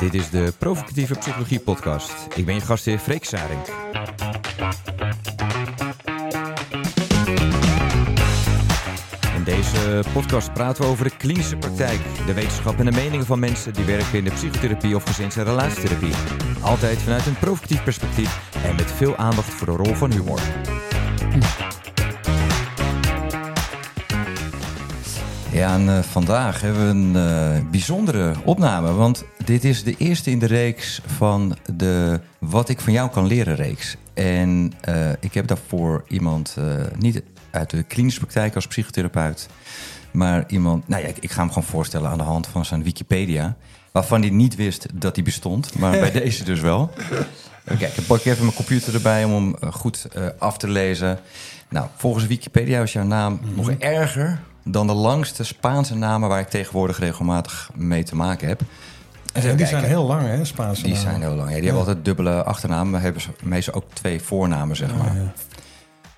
Dit is de Provocatieve Psychologie Podcast. Ik ben je gastheer Freek Saring. In deze podcast praten we over de klinische praktijk, de wetenschap en de meningen van mensen die werken in de psychotherapie of gezins- en relatietherapie. Altijd vanuit een provocatief perspectief en met veel aandacht voor de rol van humor. Ja, en uh, vandaag hebben we een uh, bijzondere opname. Want dit is de eerste in de reeks van de Wat ik van jou kan leren reeks. En uh, ik heb daarvoor iemand, niet uit de klinische praktijk als psychotherapeut, maar iemand, nou ja, ik, ik, ga hem gewoon voorstellen aan de hand van zijn Wikipedia. Waarvan hij niet wist dat hij bestond, maar bij deze dus wel. Oké, ik pak even mijn computer erbij om hem goed af te lezen. Nou, volgens Wikipedia is jouw naam mm -hmm. nog erger dan de langste Spaanse namen waar ik tegenwoordig regelmatig mee te maken heb. En ja, die zijn heel lang, hè, Spaanse Die namen. zijn heel lang. Ja, die ja. hebben altijd dubbele achternamen. Maar hebben ze meestal ook twee voornamen, zeg maar.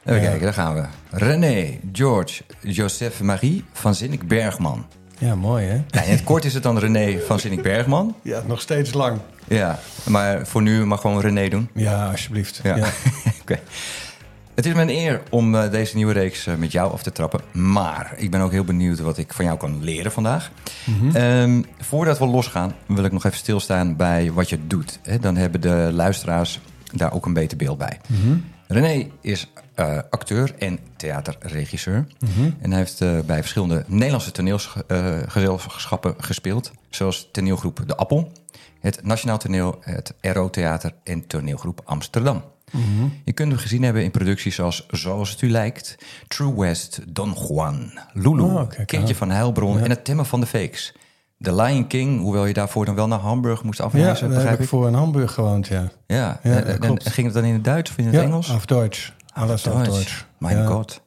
Even kijken, daar gaan we. René George Joseph Marie van Zinnik Bergman. Ja, mooi, hè? Ja, in het kort is het dan René van Zinnik Bergman. Ja, nog steeds lang. Ja, maar voor nu mag gewoon René doen. Ja, alsjeblieft. Ja. Oké. Okay. Het is mijn eer om uh, deze nieuwe reeks uh, met jou af te trappen. Maar ik ben ook heel benieuwd wat ik van jou kan leren vandaag. Mm -hmm. um, voordat we losgaan, wil ik nog even stilstaan bij wat je doet. He, dan hebben de luisteraars daar ook een beter beeld bij. Mm -hmm. René is uh, acteur en theaterregisseur. Mm -hmm. En hij heeft bij verschillende Nederlandse toneelgezelschappen gespeeld. Zoals toneelgroep De Appel, het Nationaal Toneel, het RO Theater en toneelgroep Amsterdam. Mm -hmm. Je kunt hem gezien hebben in producties als Zoals het u lijkt, True West, Don Juan, Lulu, oh, okay, Kindje van Heilbron ja. en het Temmen van de Fakes. The Lion King, hoewel je daarvoor dan wel naar Hamburg moest afreizen. Ja, daar heb ik voor in Hamburg gewoond, ja. Ja, ja en, en, ging het dan in het Duits of in het ja, Engels? Af Duits. Alles af Duits. Mijn ja. god.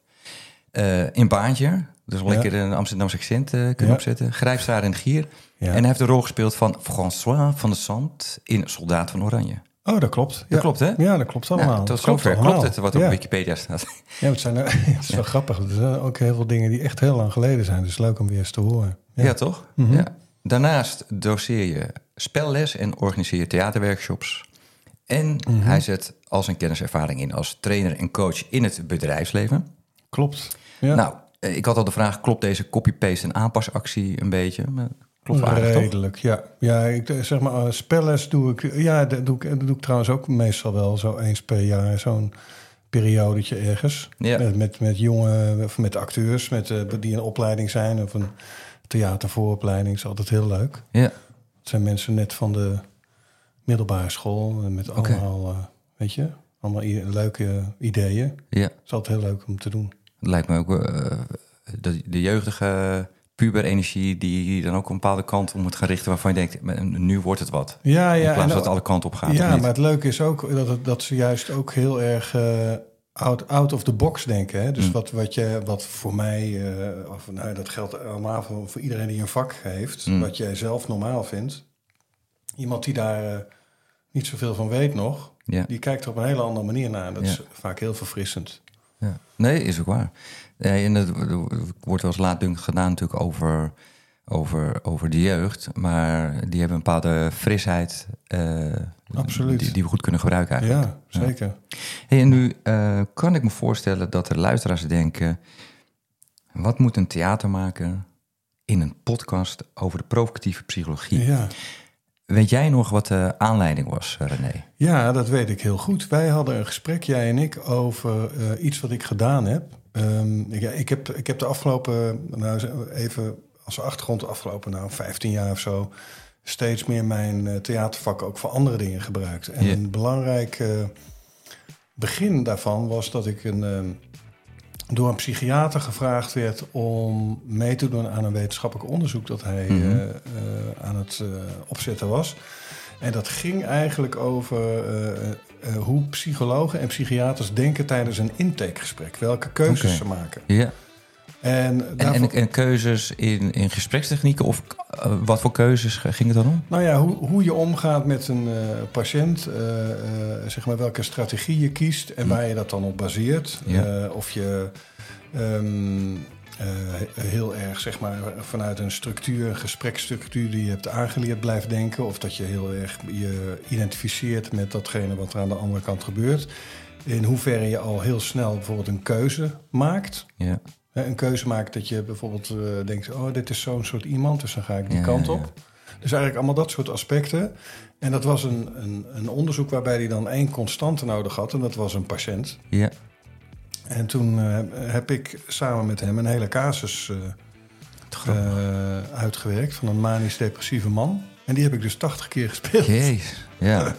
Uh, in Baantje, dus wel lekker een Amsterdamse accent uh, kunnen opzetten. Grijpstaar en Gier. En hij heeft de rol gespeeld van François van de Sant in Soldaat van Oranje. Oh, dat klopt. Ja. Dat klopt, hè? Ja, dat klopt allemaal. Ja, tot zover klopt, klopt het wat op ja. Wikipedia staat. Ja, het, zijn, het is wel grappig. Er zijn ook heel veel dingen die echt heel lang geleden zijn. Dus leuk om weer eens te horen. Ja, ja toch? Mm -hmm. ja. Daarnaast doseer je spelles en organiseer je theaterworkshops. En mm -hmm. hij zet al zijn kenniservaring in als trainer en coach in het bedrijfsleven. Klopt. Ja. Nou, ik had al de vraag, klopt deze copy-paste en aanpasactie een beetje? Klopt Redelijk, toch? ja. Ja, ik zeg maar, uh, spelles doe ik... Ja, dat doe ik, dat doe ik trouwens ook meestal wel zo eens per jaar. Zo'n periodetje ergens. Ja. Met, met, met jonge, of met acteurs met, uh, die in opleiding zijn. Of een theatervooropleiding. is altijd heel leuk. Ja. Het zijn mensen net van de middelbare school. Met allemaal, okay. uh, weet je, allemaal leuke ideeën. Ja. Is altijd heel leuk om te doen. Het lijkt me ook... de, de jeugdige puberenergie die dan ook een bepaalde kant om moet gaan richten... waarvan je denkt, nu wordt het wat. Ja, ja. In plaats dat alle kanten op gaat. Ja, maar het leuke is ook dat, het, dat ze juist ook heel erg uh, out, out of the box denken. Hè? Dus mm. wat, wat, je, wat voor mij, uh, of, nou, dat geldt allemaal voor, voor iedereen die een vak heeft... Mm. wat jij zelf normaal vindt. Iemand die daar uh, niet zoveel van weet nog... Die kijkt er op een hele andere manier naar. Dat is vaak heel verfrissend. Ja. Nee, is ook waar. Nee, en het wordt wel eens laatdunkend gedaan natuurlijk over, over, over de jeugd. Maar die hebben een bepaalde frisheid uh, Absoluut. Die, die, we goed kunnen gebruiken eigenlijk. Ja, zeker. Ja. Hey, en nu uh, kan ik me voorstellen dat er luisteraars denken... wat moet een theatermaker in een podcast over de provocatieve psychologie? Ja. Weet jij nog wat de aanleiding was, René? Ja, dat weet ik heel goed. Wij hadden een gesprek, jij en ik, over uh, iets wat ik gedaan heb. Um, ik, ik, heb, ik heb de afgelopen, nou even als achtergrond, de afgelopen nou, 15 jaar of zo, steeds meer mijn uh, theatervak ook voor andere dingen gebruikt. En een belangrijk uh, begin daarvan was dat ik een, uh, door een psychiater gevraagd werd om mee te doen aan een wetenschappelijk onderzoek dat hij Mhm. uh, uh, aan het uh, opzetten was. En dat ging eigenlijk over hoe psychologen en psychiaters denken tijdens een intakegesprek. Welke keuzes ze maken. Ja. En, En, daarvoor- en, en keuzes in, in gesprekstechnieken of eh, wat voor keuzes ging het dan om? Nou ja, hoe, hoe je omgaat met een eh, patiënt, eh, zeg maar welke strategie je kiest en Hm. waar je dat dan op baseert. Ja. Of je, ehm, heel erg zeg maar, vanuit een structuur, een gespreksstructuur die je hebt aangeleerd blijft denken. Of dat je heel erg je identificeert met datgene wat er aan de andere kant gebeurt. In hoeverre je al heel snel bijvoorbeeld een keuze maakt. Ja. Een keuze maakt dat je bijvoorbeeld uh, denkt: oh, dit is zo'n soort iemand, dus dan ga ik die kant op. Dus eigenlijk allemaal dat soort aspecten. En dat was een, een, een, onderzoek waarbij hij dan één constante nodig had, en dat was een patiënt. Ja. En toen uh, heb ik samen met hem een hele casus uh, uitgewerkt van een manisch-depressieve man. En die heb ik dus 80 keer gespeeld. Jeez, ja.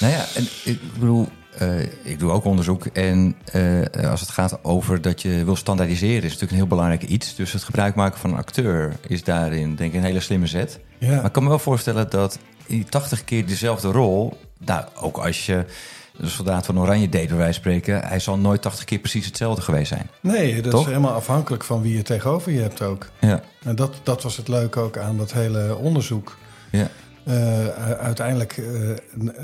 nou ja, en ik bedoel, uh, ik doe ook onderzoek. En uh, als het gaat over dat je wil standaardiseren, is natuurlijk een heel belangrijk iets. Dus het gebruik maken van een acteur is daarin, denk ik, een hele slimme zet. Ja. Maar ik kan me wel voorstellen dat die 80 keer dezelfde rol, nou, ook als je de soldaat van Oranje deed, bij wijze spreken, hij zal nooit 80 keer precies hetzelfde geweest zijn. Nee, dat is helemaal afhankelijk van wie je tegenover je hebt ook. Ja. En dat, dat was het leuke ook aan dat hele onderzoek. Ja. Uh, uiteindelijk, uh,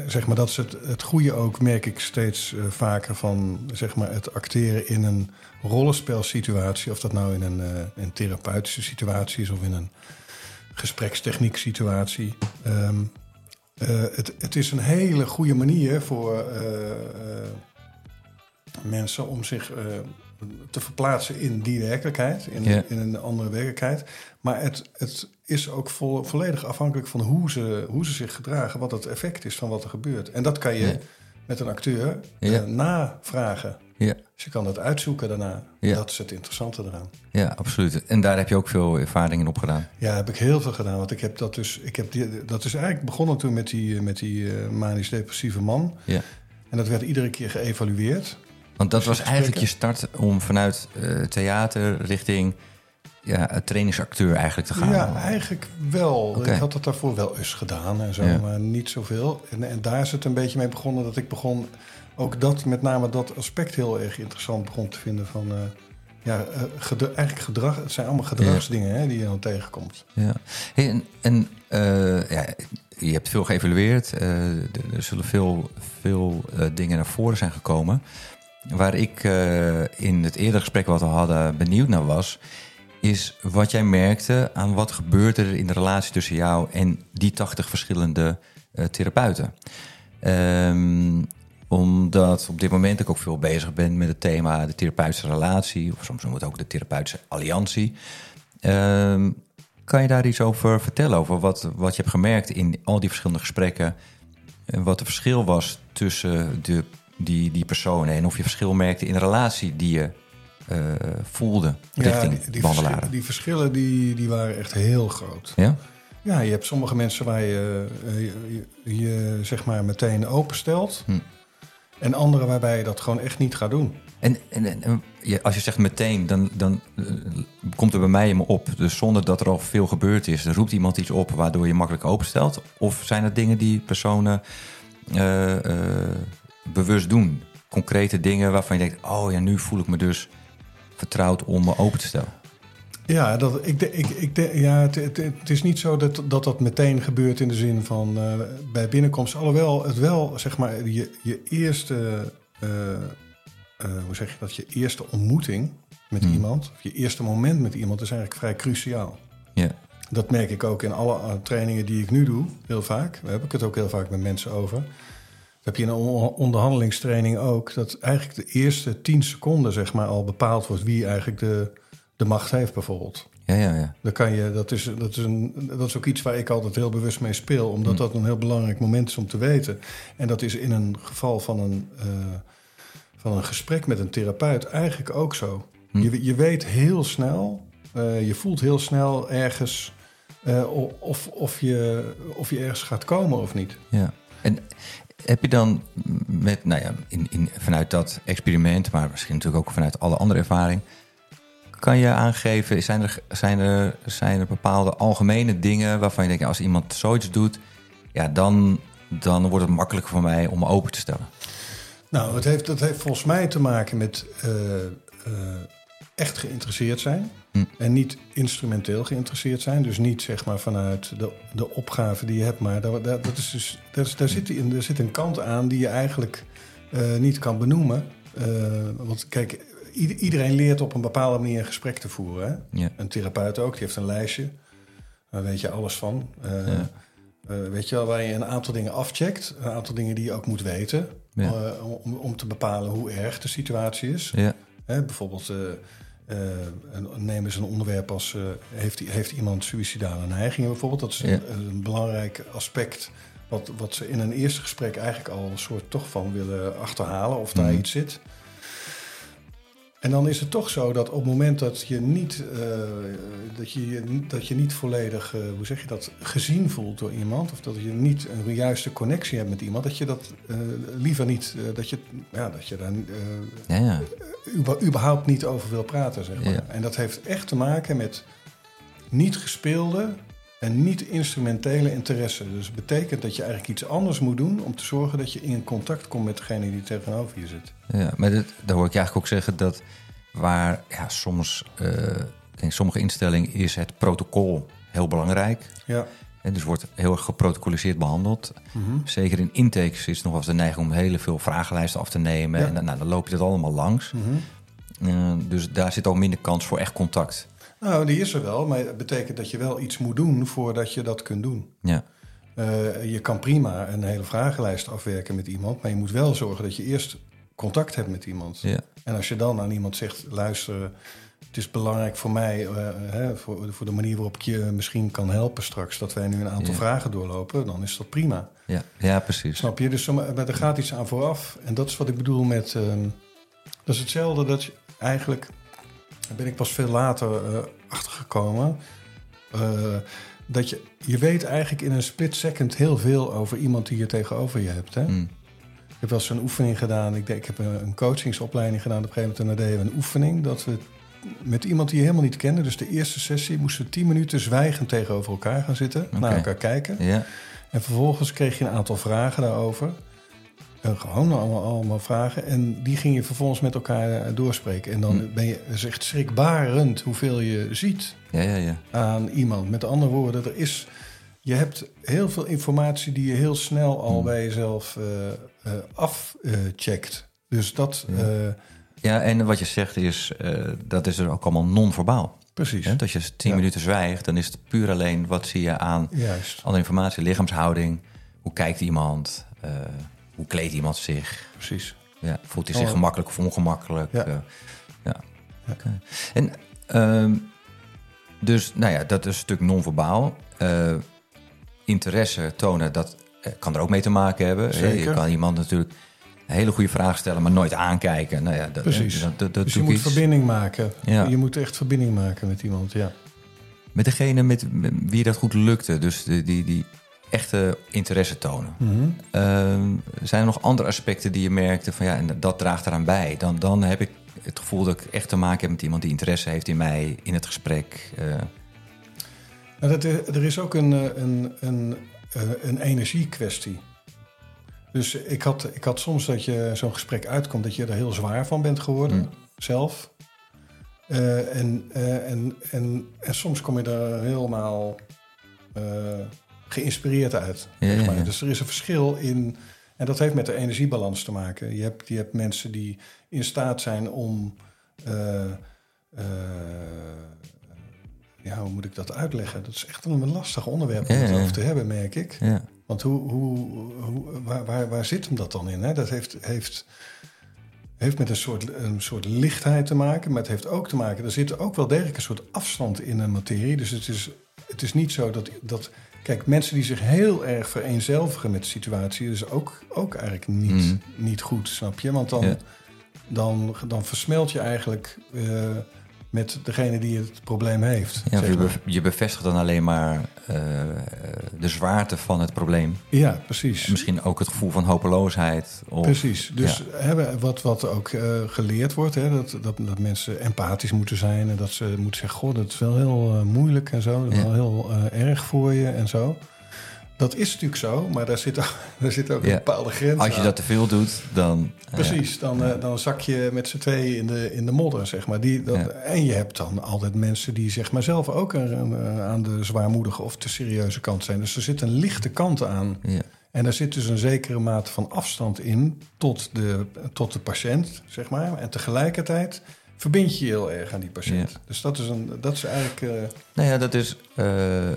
zeg maar, dat is het, het goede ook, merk ik steeds uh, vaker van zeg maar, het acteren in een rollenspelsituatie. Of dat nou in een, een therapeutische situatie is of in een gesprekstechniek situatie. Um, het, het is een hele goede manier voor mensen om zich te verplaatsen in die werkelijkheid, in, in een andere werkelijkheid. Maar het, het is ook vo- volledig afhankelijk van hoe ze, hoe ze zich gedragen, wat het effect is van wat er gebeurt. En dat kan je met een acteur eh, navragen. Ja, Dus je kan dat uitzoeken daarna. Ja. Dat is het interessante eraan. ja, absoluut. En daar heb je ook veel ervaring in opgedaan. Ja, heb ik heel veel gedaan. Want ik heb dat dus. Ik heb die, dat is eigenlijk begonnen toen met die, met die eh, manisch-depressieve man. Ja. En dat werd iedere keer geëvalueerd. Want dat was eigenlijk je start om vanuit eh, theater richting ja, een trainingsacteur eigenlijk te gaan. Ja, eigenlijk wel. Ik had het daarvoor wel eens gedaan en zo, Ja. maar niet zoveel. En, en daar is het een beetje mee begonnen dat ik begon... ook dat, met name dat aspect heel erg interessant begon te vinden van... eh, ja, eh, gedra- eigenlijk gedrag, het zijn allemaal gedragsdingen hè, die je dan tegenkomt. Ja. Hey, en en ja, je hebt veel geëvalueerd. er zullen veel, veel dingen naar voren zijn gekomen. Waar ik eh, in het eerdere gesprek wat we hadden benieuwd naar was... is wat jij merkte aan wat gebeurde er in de relatie tussen jou... en die 80 verschillende eh, therapeuten. Ehm, omdat op dit moment ik ook veel bezig ben met het thema de therapeutische relatie... of soms noemen we het ook de therapeutische alliantie... Ehm, kan je daar iets over vertellen? Over wat, wat je hebt gemerkt in al die verschillende gesprekken? En wat het verschil was tussen de, die, die personen? En of je verschil merkte in de relatie die je eh, voelde richting die, die, behandelaren? verschillen, die verschillen die, die waren echt heel groot. Ja? Ja, je hebt sommige mensen waar je eh, je, je, je, zeg maar meteen openstelt... Hm. en andere waarbij je dat gewoon echt niet gaat doen. En, en, en- als je zegt meteen, dan, dan eh, komt er bij mij in me op. Dus zonder dat er al veel gebeurd is, roept iemand iets op waardoor je makkelijk openstelt. Of zijn er dingen die personen bewust doen? Concrete dingen waarvan je denkt: oh ja, nu voel ik me dus vertrouwd om me open te stellen. Ja, dat, ik, ik, ik, ja het, het, het is niet zo dat, dat dat meteen gebeurt in de zin van eh, bij binnenkomst. Alhoewel het wel, zeg maar, je, je eerste, eh, eh, hoe zeg je dat, je eerste ontmoeting met Hmm. iemand, of je eerste moment met iemand, is eigenlijk vrij cruciaal. Ja, Dat merk ik ook in alle trainingen die ik nu doe, heel vaak. Daar heb ik het ook heel vaak met mensen over. Heb je in een on- onderhandelingstraining ook. Dat eigenlijk de eerste tien seconden zeg maar, al bepaald wordt wie eigenlijk de, de macht heeft bijvoorbeeld. ja, ja. ja. Dan kan je, dat, is, dat, is een, dat is ook iets waar ik altijd heel bewust mee speel. Omdat dat een heel belangrijk moment is om te weten. En dat is in een geval van een, eh, van een gesprek met een therapeut eigenlijk ook zo. Je, je weet heel snel, eh, je voelt heel snel ergens... eh, of, of, je, of je ergens gaat komen of niet. Ja. En heb je dan met, nou ja, in, in, vanuit dat experiment, maar misschien natuurlijk ook vanuit alle andere ervaring, kan je aangeven, zijn er, zijn er, zijn er bepaalde algemene dingen waarvan je denkt, als iemand zoiets doet, ja, dan, dan wordt het makkelijker voor mij om open te stellen. Nou, het heeft, dat heeft volgens mij te maken met eh, eh, echt geïnteresseerd zijn. Hm. En niet instrumenteel geïnteresseerd zijn. Dus niet zeg maar vanuit de, de opgave die je hebt. Maar daar, daar, dat is dus, daar, is- daar, zit, in, er zit een kant aan die je eigenlijk eh, niet kan benoemen. Eh, want kijk, iedereen leert op een bepaalde manier een gesprek te voeren. Hè? Een therapeut ook, die heeft een lijstje. Daar weet je alles van. Uh, uh, weet je wel, waar je een aantal dingen afcheckt. Een aantal dingen die je ook moet weten. Om, om te bepalen hoe erg de situatie is. Ja. Hè, bijvoorbeeld, uh, neem eens een onderwerp als... uh, heeft, heeft iemand suïcidale neigingen bijvoorbeeld? Dat is een, Ja. een belangrijk aspect... Wat, wat ze in een eerste gesprek eigenlijk al een soort toch van willen achterhalen... of daar Mhm. iets zit. En dan is het toch zo dat op het moment dat je niet, uh, dat je, dat je niet volledig, uh, hoe zeg je dat, gezien voelt door iemand, of dat je niet een juiste connectie hebt met iemand, dat je dat uh, liever niet, dat, je, ja, dat je daar ja, ja. überhaupt niet over wil praten. Zeg maar. Ja. En dat heeft echt te maken met niet gespeelde en niet instrumentele interesse. Dus dat betekent dat je eigenlijk iets anders moet doen om te zorgen dat je in contact komt met degene die tegenover je zit. Ja, maar daar hoor ik eigenlijk ook zeggen dat waar ja, soms, uh, denk sommige instellingen is het protocol heel belangrijk. Ja. En dus wordt heel erg geprotocoliseerd behandeld. Mhm. Mm -hmm. Zeker in intakes is nog wel eens de neiging om hele veel vragenlijsten af te nemen. Ja. En nou, dan loop je dat allemaal langs. Mm -hmm. uh, dus daar zit ook minder kans voor echt contact. Nou, die is er wel, maar het betekent dat je wel iets moet doen voordat je dat kunt doen. Ja. Uh, je kan prima een hele vragenlijst afwerken met iemand, maar je moet wel zorgen dat je eerst contact hebt met iemand. Ja. En als je dan aan iemand zegt: luister, het is belangrijk voor mij, uh, hè, voor, voor, de manier waarop ik je misschien kan helpen straks, dat wij nu een aantal Ja. vragen doorlopen, dan is dat prima. Ja, ja precies. Snap je? Dus maar er gaat iets aan vooraf. En dat is wat ik bedoel met. Uh, dat is hetzelfde dat je eigenlijk. Ben ik pas veel later uh, achtergekomen. Uh, dat je, je weet eigenlijk in een split second heel veel over iemand die je tegenover je hebt. Hè? Mm. Ik heb wel eens een oefening gedaan. Ik, denk, ik heb een coachingsopleiding gedaan. Op een gegeven moment en dan deden we een oefening. Dat we met iemand die je helemaal niet kende. Dus de eerste sessie moesten we tien minuten zwijgend tegenover elkaar gaan zitten. Okay. Naar elkaar kijken. Ja. En vervolgens kreeg je een aantal vragen daarover. Uh, gewoon allemaal, allemaal vragen. En die ging je vervolgens met elkaar uh, doorspreken. En dan Hm. ben je is echt schrikbarend hoeveel je ziet Ja, ja, ja. aan iemand. Met andere woorden, er is, je hebt heel veel informatie die je heel snel al Hm. bij jezelf uh, afcheckt. dus dat. Ja. ja, en wat je zegt is, dat is er ook allemaal non-verbaal. Precies. He, als je tien minuten zwijgt, dan is het puur alleen wat zie je aan Juist. andere informatie, lichaamshouding, hoe kijkt iemand, hoe kleedt iemand zich, Precies. ja, voelt hij zich Oh. gemakkelijk of ongemakkelijk. Ja. Uh, ja. Ja. Oké. En um, dus, nou ja, dat is een stuk non-verbaal. Uh, interesse tonen, dat eh, kan er ook mee te maken hebben. Zeker. Je kan iemand natuurlijk een hele goede vraag stellen, maar nooit aankijken. Nou ja, dat, Precies. Dat, dat, dat dus je moet iets. verbinding maken. Ja. Je moet echt verbinding maken met iemand, ja. Met degene met, met wie dat goed lukte, dus die, die, die echte interesse tonen. Mhm. Ehm, zijn er nog andere aspecten die je merkte van ja, en dat draagt eraan bij? Dan, dan heb ik het gevoel dat ik echt te maken heb met iemand die interesse heeft in mij, in het gesprek. eh. Nou, dat, is- er is ook een, eh, een, een, eh, een energiekwestie. Dus ik had, ik had soms dat je zo'n gesprek uitkomt dat je er heel zwaar van bent geworden, Mm. zelf. Eh, en, eh, en, en, en soms kom je er helemaal eh, geïnspireerd uit. Ja, zeg maar. ja. Dus er is een verschil in. En dat heeft met de energiebalans te maken. Je hebt, je hebt mensen die in staat zijn om. eh, eh, ja, hoe moet ik dat uitleggen? Dat is echt een lastig onderwerp om het over te hebben, merk ik. ja. Want hoe, hoe, hoe, waar, waar, waar zit hem dat dan in? Hè? Dat heeft, heeft, heeft met een soort, een soort lichtheid te maken, maar het heeft ook te maken... er zit ook wel degelijk een soort afstand in een materie. Dus het is, het is niet zo dat, dat... Kijk, mensen die zich heel erg vereenzelvigen met de situatie... is ook, ook eigenlijk niet, Mhm. niet goed, snap je? Want dan, Ja. dan, dan versmelt je eigenlijk eh, met degene die het probleem heeft. Ja, zeg je, maar. bev- je bevestigt dan alleen maar eh, de zwaarte van het probleem. ja, precies. Misschien ook het gevoel van hopeloosheid. Of, Precies. Dus hebben wat, wat ook eh, geleerd wordt, hè, dat, dat, dat mensen empathisch moeten zijn en dat ze moeten zeggen: Goh, dat is wel heel eh, moeilijk en zo, dat is Ja. wel heel erg voor je en zo. Dat is natuurlijk zo, maar daar zit ook, daar zit ook Ja. een bepaalde grens Als je aan. dat te veel doet, dan... eh, Precies, dan, eh, dan zak je met z'n tweeën in de, in de modder, zeg maar. Die, dat, Ja. En je hebt dan altijd mensen die zeg maar zelf ook een- een- aan de zwaarmoedige of te serieuze kant zijn. Dus er zit een lichte kant aan. ja. En daar zit dus een zekere mate van afstand in tot de, tot de patiënt, zeg maar. En tegelijkertijd verbind je je heel erg aan die patiënt. Dus dat is, een, dat is eigenlijk... Uh... Nou ja, dat is, uh,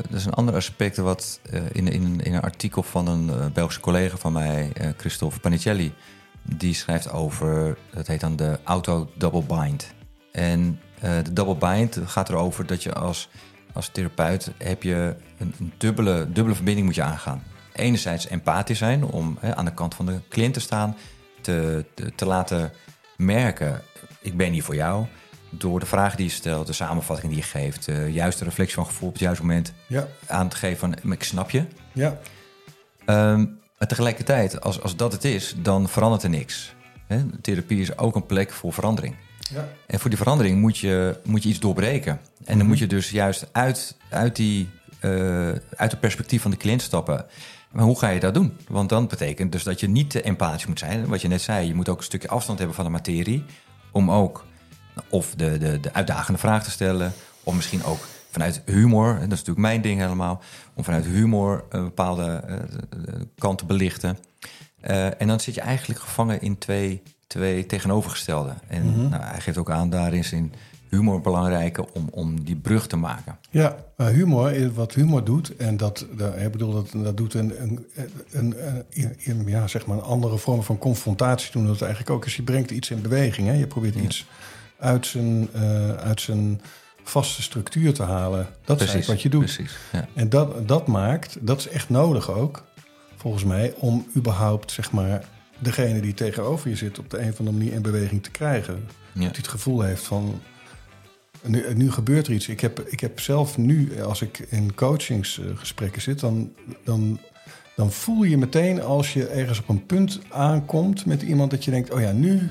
dat is een ander aspect wat uh, in, in, in een artikel van een Belgische collega van mij, Christophe Panicelli, die schrijft over, dat heet dan de auto-double bind. En de double bind gaat erover dat je als, als therapeut heb je een, een dubbele, dubbele verbinding moet je aangaan. Enerzijds empathisch zijn om hè, aan de kant van de cliënt te staan, te, te, te laten merken ik ben hier voor jou. Door de vragen die je stelt, de samenvatting die je geeft, de juiste reflectie van gevoel op het juiste moment ja. aan te geven van ik snap je. Ja. Um, maar tegelijkertijd, als, als dat het is, dan verandert er niks. He? Therapie is ook een plek voor verandering. Ja. En voor die verandering moet je, moet je iets doorbreken. En dan mhm. moet je dus juist uit, uit, die, uh, uit het perspectief van de cliënt stappen. Maar hoe ga je dat doen? Want dan betekent dus dat je niet te empathisch moet zijn. Wat je net zei, je moet ook een stukje afstand hebben van de materie om ook of de, de, de uitdagende vraag te stellen, of misschien ook vanuit humor, dat is natuurlijk mijn ding helemaal, om vanuit humor een bepaalde uh, kant te belichten. Uh, en dan zit je eigenlijk gevangen in twee, twee tegenovergestelde. En mm nou, hij geeft ook aan, daarin zijn humor belangrijk om, om die brug te maken. Ja, humor, wat humor doet, en dat, ik bedoel, dat, dat doet een, een, een, een, ja, zeg maar een andere vorm van confrontatie doen. Dat eigenlijk ook is, je brengt iets in beweging. Hè? Je probeert iets uit zijn, uh, uit zijn vaste structuur te halen. Dat precies, is wat je doet. Precies, ja. En dat, dat maakt, dat is echt nodig ook, volgens mij, om überhaupt, zeg maar, degene die tegenover je zit op de een of andere manier in beweging te krijgen. Dat hij het gevoel heeft van nu, nu, gebeurt er iets. Ik heb, ik heb zelf nu, als ik in coachingsgesprekken zit, dan, dan, dan voel je meteen als je ergens op een punt aankomt met iemand dat je denkt: oh ja, nu,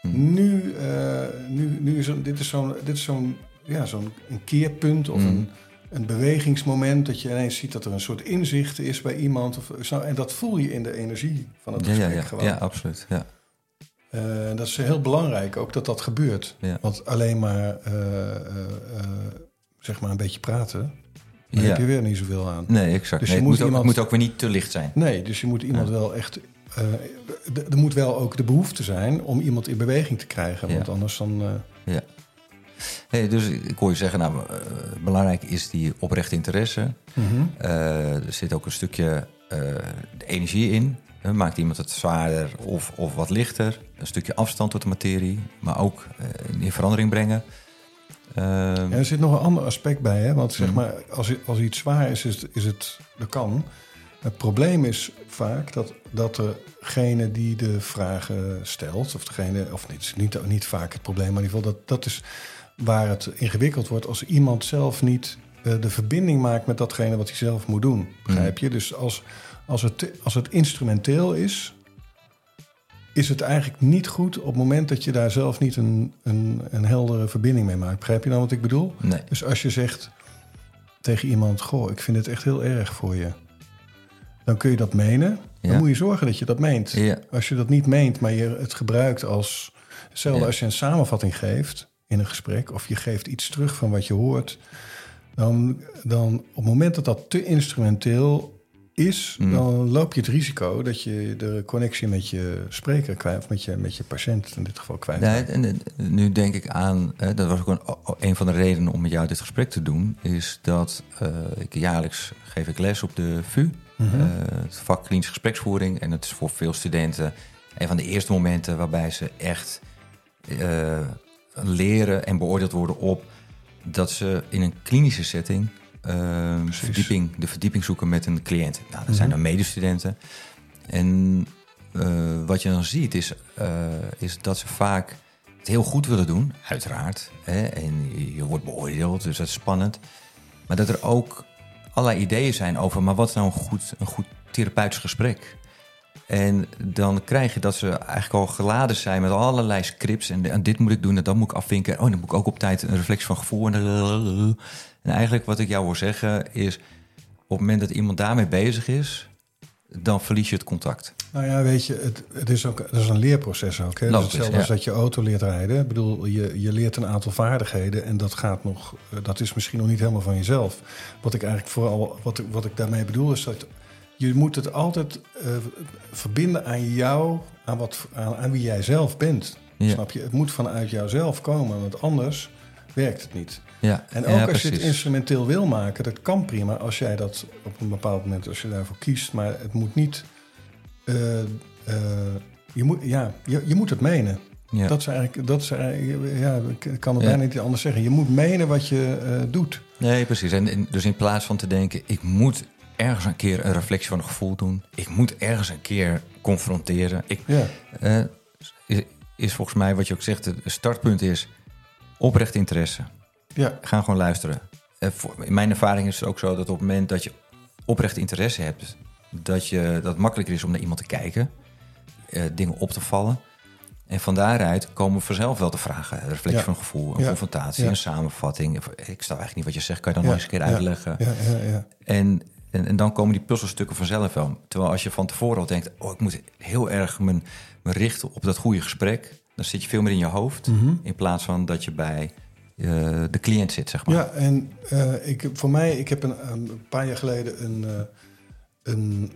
hmm. nu, uh, nu, nu is dit is zo'n zo'n ja, zo'n een keerpunt of hmm. een, een bewegingsmoment dat je ineens ziet dat er een soort inzicht is bij iemand. Of, zo, en dat voel je in de energie van het gesprek ja, ja, gewoon. Ja, absoluut. Ja. Uh, dat is heel belangrijk ook dat dat gebeurt. Want alleen maar, uh, zeg maar een beetje praten, daar heb je weer niet zoveel aan. Nee, exact. Dus je moet het, moet ook, moet ook weer niet te licht zijn. Nee, dus je moet iemand wel echt... er moet wel ook de behoefte zijn om iemand in beweging te krijgen. Want anders dan... ja. Hey, dus ik hoor je zeggen, nou, belangrijk is die oprechte interesse. Mm er zit ook een stukje energie in. Maakt iemand het zwaarder of, of wat lichter? Een stukje afstand tot de materie, maar ook in verandering brengen. Uh, er zit nog een ander aspect bij, hè? want zeg mhm. maar, als, als iets zwaar is, is, is het, dat kan. Het probleem is vaak dat, dat degene die de vragen stelt, of degene, of niet, niet, niet vaak het probleem, maar in ieder geval dat, dat is waar het ingewikkeld wordt als iemand zelf niet uh, de verbinding maakt met datgene wat hij zelf moet doen. Begrijp mhm. je? Dus als, als het, als het instrumenteel is, is het eigenlijk niet goed op het moment dat je daar zelf niet een, een, een heldere verbinding mee maakt. Begrijp je dan wat ik bedoel? Nee. Dus als je zegt tegen iemand: Goh, ik vind het echt heel erg voor je. Dan kun je dat menen. Dan moet je zorgen dat je dat meent. Ja. Als je dat niet meent, maar je het gebruikt als. Hetzelfde als je een samenvatting geeft in een gesprek, of je geeft iets terug van wat je hoort. Dan, dan op het moment dat dat te instrumenteel is, mm. dan loop je het risico dat je de connectie met je spreker kwijt, of met je, met je patiënt in dit geval kwijt. En, nu denk ik aan, hè, dat was ook een, een, van de redenen om met jou dit gesprek te doen, is dat uh, ik jaarlijks geef ik les op de VU, mm -hmm. uh, het vak klinische gespreksvoering, en het is voor veel studenten een van de eerste momenten waarbij ze echt uh, leren en beoordeeld worden op dat ze in een klinische setting uh, verdieping, de verdieping zoeken met een cliënt. Nou, dat zijn mhm. dan medestudenten. En uh, wat je dan ziet is, uh, is dat ze vaak het heel goed willen doen, uiteraard. Hè? En je, wordt beoordeeld, dus dat is spannend. Maar dat er ook allerlei ideeën zijn over, maar wat is nou een goed, een goed therapeutisch gesprek? En dan krijg je dat ze eigenlijk al geladen zijn met allerlei scripts. En, en dit moet ik doen en dat moet ik afvinken. Oh, dan moet ik ook op tijd een reflectie van gevoel. En, en eigenlijk wat ik jou wil zeggen is... op het moment dat iemand daarmee bezig is... dan verlies je het contact. Nou ja, weet je, het, het is ook het is een leerproces ook. Hè? Logisch, hetzelfde als dat je auto leert rijden. Ik bedoel, je, je leert een aantal vaardigheden... en dat gaat nog... dat is misschien nog niet helemaal van jezelf. Wat ik eigenlijk vooral... wat, wat ik daarmee bedoel is dat je moet het altijd uh, verbinden aan jou, aan, wat, aan, aan, wie jij zelf bent. Ja. Snap je? Het moet vanuit jouzelf komen, want anders werkt het niet. Ja. En ook ja, als je het instrumenteel wil maken, dat kan prima als jij dat op een bepaald moment, als je daarvoor kiest. Maar het moet niet. eh, eh, je, moet, ja, je, je moet het menen. Ja. Dat is eigenlijk, dat is eigenlijk, ja, ik kan het Ja. bijna niet anders zeggen. Je moet menen wat je eh, doet. Nee, precies. En, en dus in plaats van te denken, ik moet ergens een keer een reflectie van een gevoel doen. Ik moet ergens een keer confronteren. Ik, Ja, eh, is, is volgens mij wat je ook zegt, het startpunt is oprecht interesse. ja, Ga gewoon luisteren. Eh, voor- in mijn ervaring is het ook zo dat op het moment dat je oprecht interesse hebt, dat, je, dat het makkelijker is om naar iemand te kijken, eh, dingen op te vallen. En van daaruit komen vanzelf wel de vragen. Een reflectie Ja. van gevoel, een Ja. confrontatie, Ja. een samenvatting. Ik snap eigenlijk niet wat je zegt, kan je dan nog eens een keer uitleggen? ja, ja, ja. En, en, en dan komen die puzzelstukken vanzelf wel. Terwijl als je van tevoren al denkt, oh, ik moet heel erg me, richten op dat goede gesprek, dan zit je veel meer in je hoofd. Mhm. In plaats van dat je bij eh, de cliënt zit, zeg maar. Ja, en eh, ik, voor mij, ik heb een, een paar jaar geleden een, eh, een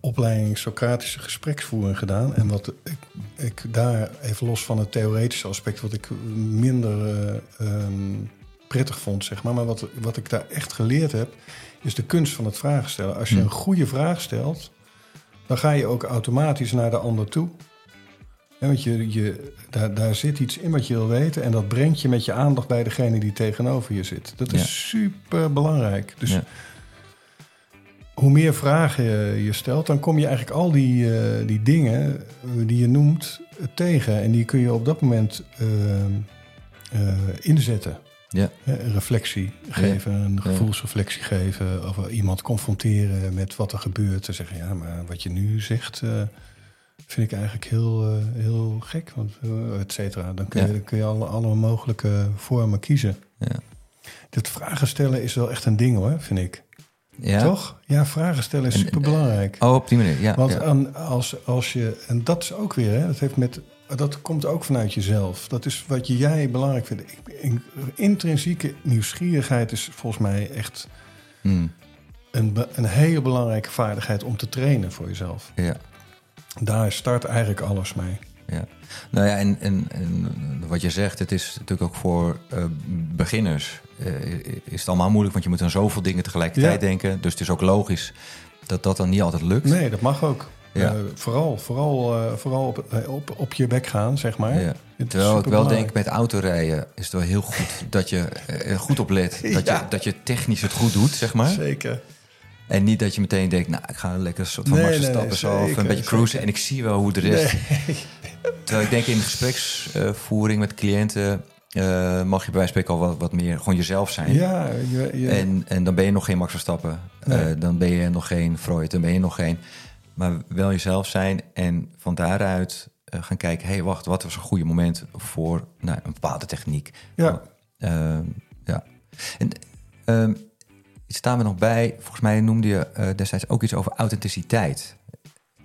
opleiding Socratische gespreksvoering gedaan. En wat ik, ik daar, even los van het theoretische aspect, wat ik minder eh, ehm, prettig vond, zeg maar. Maar wat, wat ik daar echt geleerd heb, is de kunst van het vragen stellen. Als je Hmm. een goede vraag stelt, dan ga je ook automatisch naar de ander toe. Hè, want je, je, daar, daar zit iets in wat je wil weten. En dat brengt je met je aandacht bij degene die tegenover je zit. Dat is Ja. super belangrijk. Dus Ja. hoe meer vragen je, stelt, dan kom je eigenlijk al die, eh, die dingen die je noemt tegen. En die kun je op dat moment eh, eh, inzetten. Ja. Reflectie geven, een gevoelsreflectie geven. Of iemand confronteren met wat er gebeurt. En zeggen, ja, maar wat je nu zegt, eh, vind ik eigenlijk heel, eh, heel gek. Want, eh, et cetera. Dan kun je, Ja. dan kun je alle, alle mogelijke vormen kiezen. Ja. Dit vragen stellen is wel echt een ding hoor, vind ik. Ja? Toch? Ja, vragen stellen is En- super belangrijk. Oh, op die manier, ja. Want ja. aan- als, als je, en dat is ook weer, hè, dat, heeft met, dat komt ook vanuit jezelf. Dat is wat jij belangrijk vindt. Intrinsieke nieuwsgierigheid is volgens mij echt Hmm, een, een hele belangrijke vaardigheid om te trainen voor jezelf. ja. Daar start eigenlijk alles mee. Ja. Nou ja, en, en, en wat je zegt, het is natuurlijk ook voor eh, beginners eh, is het allemaal moeilijk, want je moet aan zoveel dingen tegelijkertijd Ja. denken. Dus het is ook logisch dat dat dan niet altijd lukt. Nee, dat mag ook. Ja. Eh, vooral vooral, eh, vooral op, eh, op, op je bek gaan, zeg maar. Ja. Is Terwijl ik wel denk, met autorijden is het wel heel goed dat je eh, goed oplet. Dat, Ja. je, dat je technisch het goed doet, zeg maar. Zeker. En niet dat je meteen denkt, nou, ik ga lekker een soort van Nee, stappen zo. Of een beetje cruisen en ik zie wel hoe de rest... Nee. Terwijl ik denk in de gespreksvoering met cliënten... mag je bij wijze van spreken al wat, wat meer gewoon jezelf zijn. Ja, je, je, En, en dan ben je nog geen Max Verstappen. Nee. Eh, dan ben je nog geen Freud. Dan ben je nog geen... Maar wel jezelf zijn. En van daaruit eh, gaan kijken... hé, hey, wacht, wat was een goede moment voor nou, een bepaalde techniek? Ja. Ehm, ja. En ehm staan we nog bij. Volgens mij noemde je eh, destijds ook iets over authenticiteit.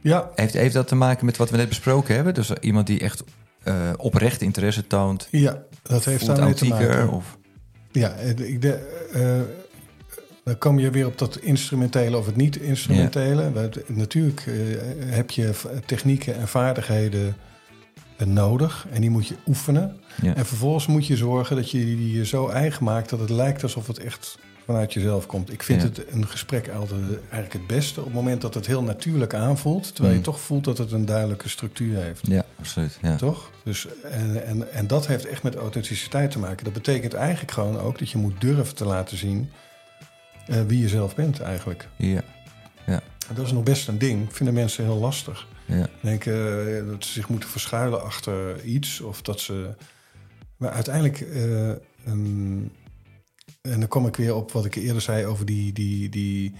ja, Heeft, heeft dat te maken met wat we net besproken hebben? Dus iemand die echt eh, oprecht interesse toont... ja, dat heeft daarmee te maken. Of, Ja, eh, ik de, eh, dan kom je weer op dat instrumentele of het niet-instrumentele. Natuurlijk eh, heb je technieken en vaardigheden eh, nodig en die moet je oefenen. ja. En vervolgens moet je zorgen dat je die je zo eigen maakt dat het lijkt alsof het echt vanuit jezelf komt. Ik vind Ja. het een gesprek altijd eigenlijk het beste op het moment dat het heel natuurlijk aanvoelt, terwijl Mm. je toch voelt dat het een duidelijke structuur heeft. ja, absoluut. Ja. Toch? Dus, en, en, en dat heeft echt met authenticiteit te maken. Dat betekent eigenlijk gewoon ook dat je moet durven te laten zien eh, wie je zelf bent eigenlijk. Ja, En dat is nog best een ding. Vinden mensen heel lastig. ja. Denken eh, dat ze zich moeten verschuilen achter iets. Of dat ze... Maar uiteindelijk... eh, ehm, en dan kom ik weer op wat ik eerder zei over die... die, die,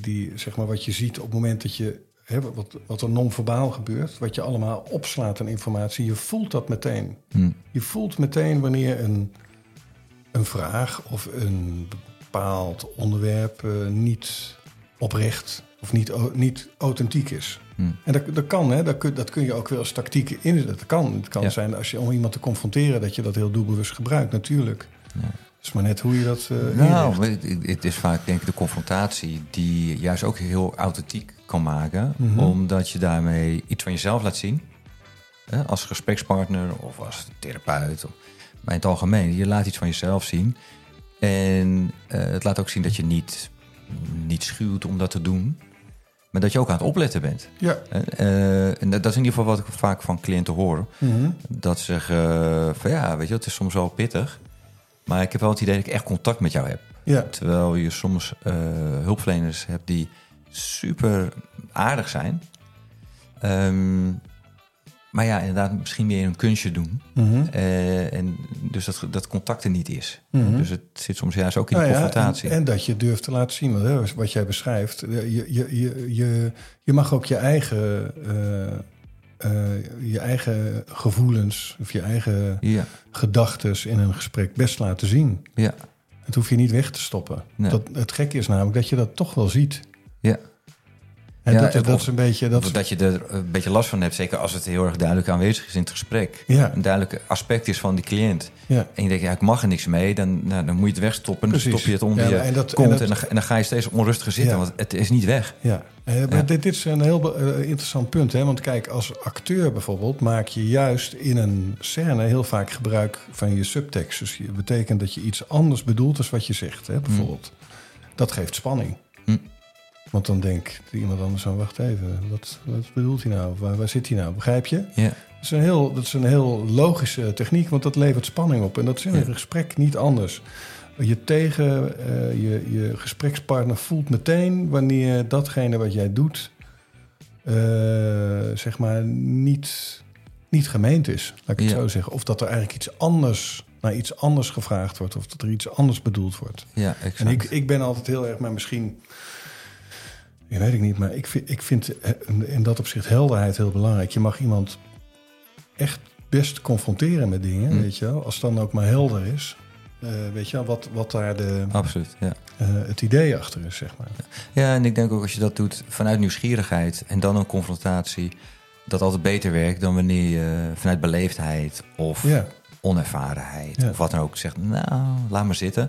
die zeg maar wat je ziet op het moment dat je... Hè, wat, wat er non-verbaal gebeurt. Wat je allemaal opslaat aan informatie. Je voelt dat meteen. Hm. Je voelt meteen wanneer een, een vraag of een bepaald onderwerp eh, niet oprecht of niet, niet authentiek is. Hm. En dat, dat kan, hè? Dat, kun, dat kun je ook weer als tactiek in. Dat kan. Het kan Ja. zijn als je om iemand te confronteren dat je dat heel doelbewust gebruikt, natuurlijk. Ja. Het is maar net hoe je dat. eh Nou, het, het is vaak denk ik de confrontatie die juist ook heel authentiek kan maken. Mhm. Omdat je daarmee iets van jezelf laat zien. hè, als gesprekspartner of als therapeut. Of, maar in het algemeen, je laat iets van jezelf zien. En eh, het laat ook zien dat je niet, niet schuwt om dat te doen. Maar dat je ook aan het opletten bent. Ja. Uh, en dat is in ieder geval wat ik vaak van cliënten hoor. Mhm. Dat ze zeggen van ja, weet je, het is soms wel pittig. Maar ik heb wel het idee dat ik echt contact met jou heb. Ja. Terwijl je soms uh, hulpverleners hebt die super aardig zijn. Um, maar ja, inderdaad, misschien meer een kunstje doen. Mm -hmm. uh, en dus dat, dat contact er niet is. Mm -hmm. Dus het zit soms juist ook in nou de ja, confrontatie. en, en, dat je durft te laten zien, wat, hè, wat jij beschrijft. Je, je, je, je, je mag ook je eigen, uh, uh, je eigen gevoelens of je eigen ja. gedachten in een gesprek best laten zien. Ja. Het hoef je niet weg te stoppen. Nee. Dat, het gekke is namelijk dat je dat toch wel ziet. Ja. En Ja, dat, dat is een beetje... Dat, Dat, dat je er een beetje last van hebt, zeker als het heel erg duidelijk aanwezig is in het gesprek. Ja. Een duidelijk aspect is van die cliënt. ja. En je denkt, ja, ik mag er niks mee. Dan, nou, dan moet je het wegstoppen. Dan stop je het onder Ja, je en dat- en kont. dat- En, dan, en dan ga je steeds onrustiger zitten, want het is niet weg. Ja, Eh, maar. Dit, dit is een heel eh, interessant punt. Hè? Want kijk, als acteur bijvoorbeeld maak je juist in een scène heel vaak gebruik van je subtekst. Dus je betekent dat je iets anders bedoelt dan wat je zegt, hè, bijvoorbeeld. Dat geeft spanning. Hm. Want dan denkt iemand anders zo, wacht even, wat, wat bedoelt hij nou? Waar, waar zit hij nou? Begrijp je? Ja, Dat is, een heel, dat is een heel logische techniek, want dat levert spanning op. En dat is in een Ja. gesprek niet anders. Je tegen eh, je, je gesprekspartner voelt meteen wanneer datgene wat jij doet, eh, zeg maar, niet, niet gemeend is. Laat ik het Ja. zo zeggen. Of dat er eigenlijk iets anders, naar iets anders gevraagd wordt. Of dat er iets anders bedoeld wordt. ja exact. En ik, ik ben altijd heel erg, maar misschien. Ik weet ik niet, maar ik vind, ik vind eh, in dat opzicht helderheid heel belangrijk. Je mag iemand echt best confronteren met dingen, Hm. weet je wel. Als het dan ook maar helder is. Eh, weet je wel, wat, wat daar de, Absoluut, ja. eh, het idee achter is, zeg maar. Ja, en ik denk ook als je dat doet vanuit nieuwsgierigheid en dan een confrontatie, dat altijd beter werkt dan wanneer je vanuit beleefdheid of Ja, onervarenheid Ja. of wat dan ook zegt, nou, laat maar zitten.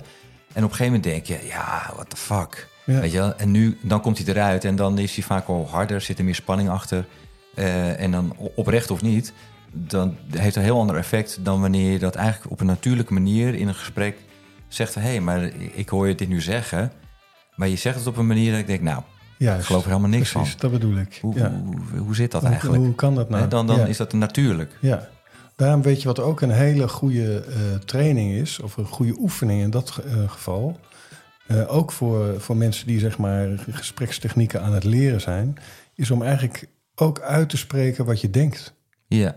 En op een gegeven moment denk je, ja, what the fuck. Ja. Weet je wel? En nu, dan komt hij eruit en dan is hij vaak wel harder, zit er meer spanning achter. Eh, en dan oprecht of niet, dan heeft het een heel ander effect dan wanneer je dat eigenlijk op een natuurlijke manier in een gesprek zegt: hé, hey, maar ik hoor je dit nu zeggen. Maar je zegt het op een manier dat ik denk: nou, Juist. ik geloof er helemaal niks Precies, van. dat bedoel ik. Hoe, ja. hoe, hoe zit dat Hoe- eigenlijk? Hoe kan dat nou? Dan dan Ja. is dat natuurlijk. Ja, daarom weet je wat ook een hele goede eh, training is, of een goede oefening in dat eh, geval. Eh, ook voor, voor mensen die zeg maar gesprekstechnieken aan het leren zijn, is om eigenlijk ook uit te spreken wat je denkt. Ja,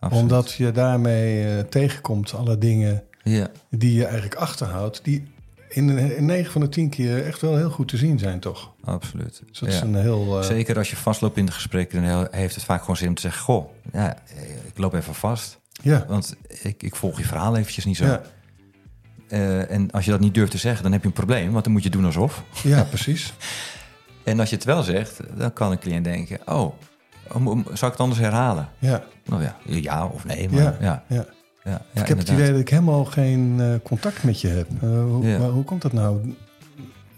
absoluut. Omdat je daarmee eh, tegenkomt alle dingen Ja, die je eigenlijk achterhoudt, die in, in 9 van de 10 keer echt wel heel goed te zien zijn, toch? absoluut. Dus dat is een heel. eh, Zeker als je vastloopt in de gesprekken, dan heeft het vaak gewoon zin om te zeggen: Goh, ja, ik loop even vast. ja, Want ik, ik volg je verhaal eventjes niet zo. ja, Eh, en als je dat niet durft te zeggen, dan heb je een probleem. Want dan moet je doen alsof. ja, precies. En als je het wel zegt, dan kan een cliënt denken... oh, zou ik het anders herhalen? Ja, Nou ja, ja of nee, maar Ja. ja. ja, ja. ja, ik heb het inderdaad. idee dat ik helemaal geen eh, contact met je heb. Eh, hoe, maar hoe komt dat nou?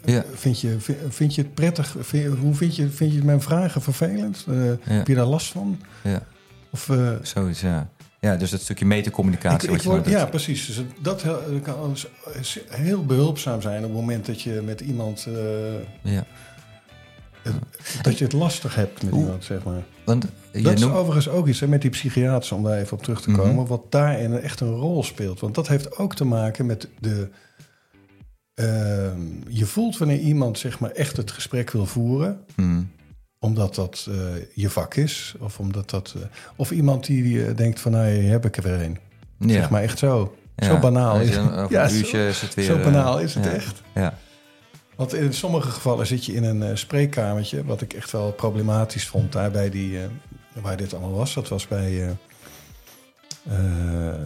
Ja. Vind, je, vind, vind je het prettig? Vind, hoe vind je, vind je mijn vragen vervelend? Heb je daar last van? Ja, Of, eh, zoiets, ja. Ja, dus dat stukje ik, metacommunicatie. ik word, nou ja, precies. Dus dat heel- kan dus heel behulpzaam zijn op het moment dat je met iemand... eh, ja. dat je het lastig hebt met iemand, zeg maar. Want je Dat is overigens ook iets hè, met die psychiaters, om daar even op terug te Mhm. komen, wat daarin echt een rol speelt. Want dat heeft ook te maken met de. ehm, je voelt wanneer iemand zeg maar echt het gesprek wil voeren, Hmm, omdat dat eh, je vak is, of omdat dat. eh, of iemand die, eh, denkt van, nou, hier heb ik er weer een. ja. Zeg maar echt zo. Ja. Zo banaal is je het. Ja, zo- is het weer... Zo banaal is het echt. Ja, Want in sommige gevallen zit je in een spreekkamertje, wat ik echt wel problematisch vond daar bij die, waar dit allemaal was. Dat was bij,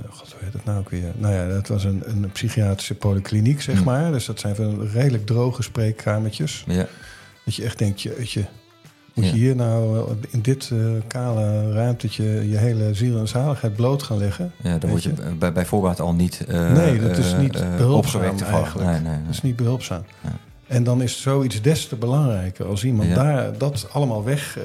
god, hoe heet het nou ook weer? Nou ja, dat was een, een psychiatrische polykliniek, zeg Hm. maar. Dus dat zijn van redelijk droge spreekkamertjes. ja, Dat je echt denkt, jeetje, moet je hier nou eh, in dit eh, kale ruimtetje je hele ziel en zaligheid bloot gaan leggen? ja, dan word je je? bij, bij voorbaat al niet... eh, Nee, dat is niet eh, behulpzaam eigenlijk. Nee, nee, nee. Dat is niet behulpzaam. Ja. En dan is zoiets des te belangrijker als iemand Ja. daar dat allemaal weg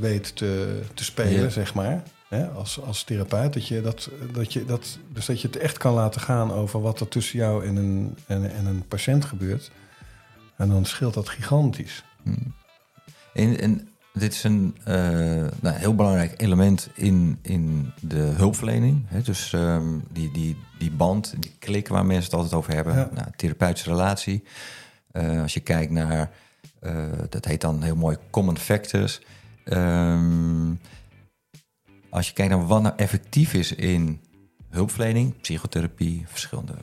weet te, te spelen, Ja. zeg maar. hè, als, als therapeut. Dat je dat, dat je dat, dus dat je het echt kan laten gaan over wat er tussen jou en een, en, en een patiënt gebeurt. En dan scheelt dat gigantisch. En, en dit is een uh, nou, heel belangrijk element in, in de hulpverlening. Hè? Dus um, die, die, die band, die klik waar mensen het altijd over hebben. Ja. Nou, therapeutische relatie. Uh, als je kijkt naar, uh, dat heet dan heel mooi common factors. Um, als je kijkt naar wat nou effectief is in hulpverlening, psychotherapie, verschillende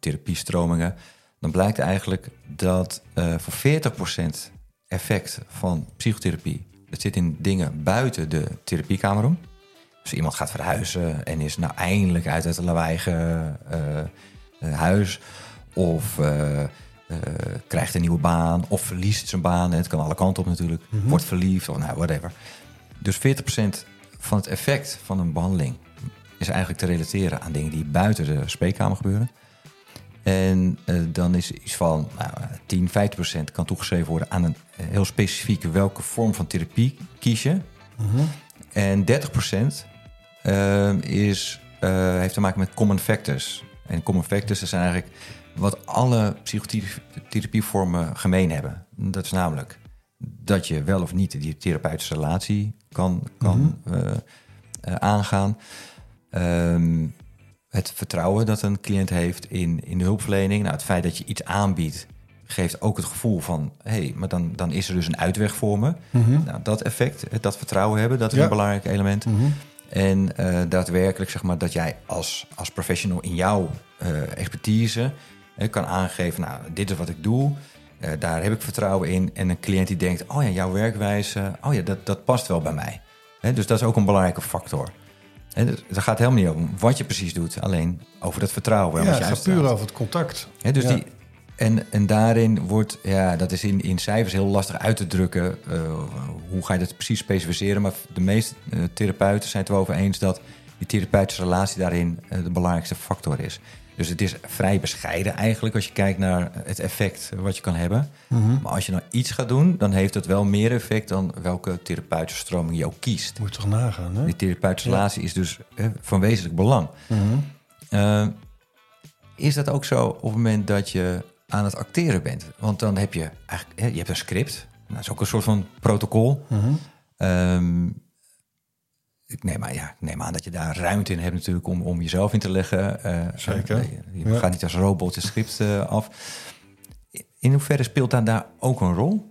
therapiestromingen, dan blijkt eigenlijk dat uh, voor 40% effect van psychotherapie, dat zit in dingen buiten de therapiekamer om. Dus iemand gaat verhuizen en is nou eindelijk uit het lawaaiige uh, huis. Of uh, krijgt een nieuwe baan. Of verliest zijn baan. Het kan alle kanten op natuurlijk. Mm -hmm. Wordt verliefd of nou, whatever. Dus 40% van het effect van een behandeling is eigenlijk te relateren aan dingen die buiten de spreekkamer gebeuren. En uh, dan is iets van nou, 10, 15 procent kan toegeschreven worden aan een heel specifieke welke vorm van therapie kies je. Mhm. En 30 procent uh, is, heeft te maken met common factors. En common factors dat zijn eigenlijk wat alle psychotherapievormen gemeen hebben. Dat is namelijk dat je wel of niet die therapeutische relatie kan, kan mm -hmm. aangaan. Um, het vertrouwen dat een cliënt heeft in, in de hulpverlening. Nou, het feit dat je iets aanbiedt, geeft ook het gevoel van... hé, hey, maar dan, dan is er dus een uitweg voor me. Mhm. Mm -hmm. nou, dat effect, dat vertrouwen hebben, dat is Ja. een belangrijk element. Mhm. En uh, daadwerkelijk, zeg maar, dat jij als, als professional in jouw uh, expertise... Uh, kan aangeven, nou, dit is wat ik doe... Daar heb ik vertrouwen in. En een cliënt die denkt, oh ja, jouw werkwijze... oh ja, dat, dat past wel bij mij. He, dus dat is ook een belangrijke factor. En het gaat helemaal niet om wat je precies doet, alleen over dat vertrouwen. Ja, het gaat puur over het contact. He, dus ja. die, en, en daarin wordt, ja, dat is in, in cijfers heel lastig uit te drukken. Uh, hoe ga je dat precies specificeren? Maar de meeste uh, therapeuten zijn het erover eens dat die therapeutische relatie daarin uh, de belangrijkste factor is. Dus het is vrij bescheiden eigenlijk als je kijkt naar het effect wat je kan hebben. Mhm. Mm -hmm. Maar als je nou iets gaat doen, dan heeft het wel meer effect dan welke therapeutische stroming je ook kiest. Moet je toch nagaan, hè? Die therapeutische ja. relatie is dus hè, van wezenlijk belang. Mm -hmm. uh, is dat ook zo op het moment dat je aan het acteren bent? Want dan heb je eigenlijk hè, je hebt een script. Dat is ook een soort van protocol. Mm -hmm. um, ik neem, aan, ja, ik neem aan dat je daar ruimte in hebt natuurlijk om, om jezelf in te leggen. Uh, Zeker. Uh, je ja. gaat niet als robot het script uh, af. In hoeverre speelt daar, daar ook een rol?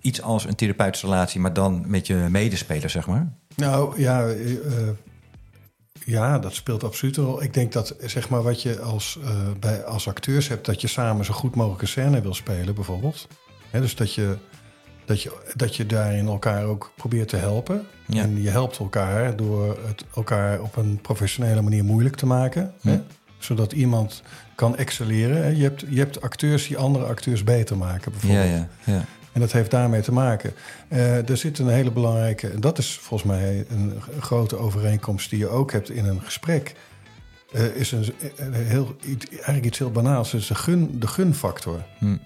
Iets als een therapeutische relatie, maar dan met je medespeler, zeg maar? Nou ja, ja, dat speelt absoluut een rol. Ik denk dat zeg maar, wat je als, bij, als acteurs hebt, dat je samen zo goed mogelijk een scène wil spelen, bijvoorbeeld. He, dus dat je, dat, je, dat je daarin elkaar ook probeert te helpen. Ja. En je helpt elkaar door het elkaar op een professionele manier moeilijk te maken. Hè? Zodat iemand kan excelleren. Je hebt, je hebt acteurs die andere acteurs beter maken, bijvoorbeeld. Ja, ja, ja. En dat heeft daarmee te maken. Uh, er zit een hele belangrijke, en dat is volgens mij een, grote overeenkomst die je ook hebt in een gesprek. Uh, is een, een, heel, eigenlijk iets heel banaals. Is de, gun, de gunfactor. Hm.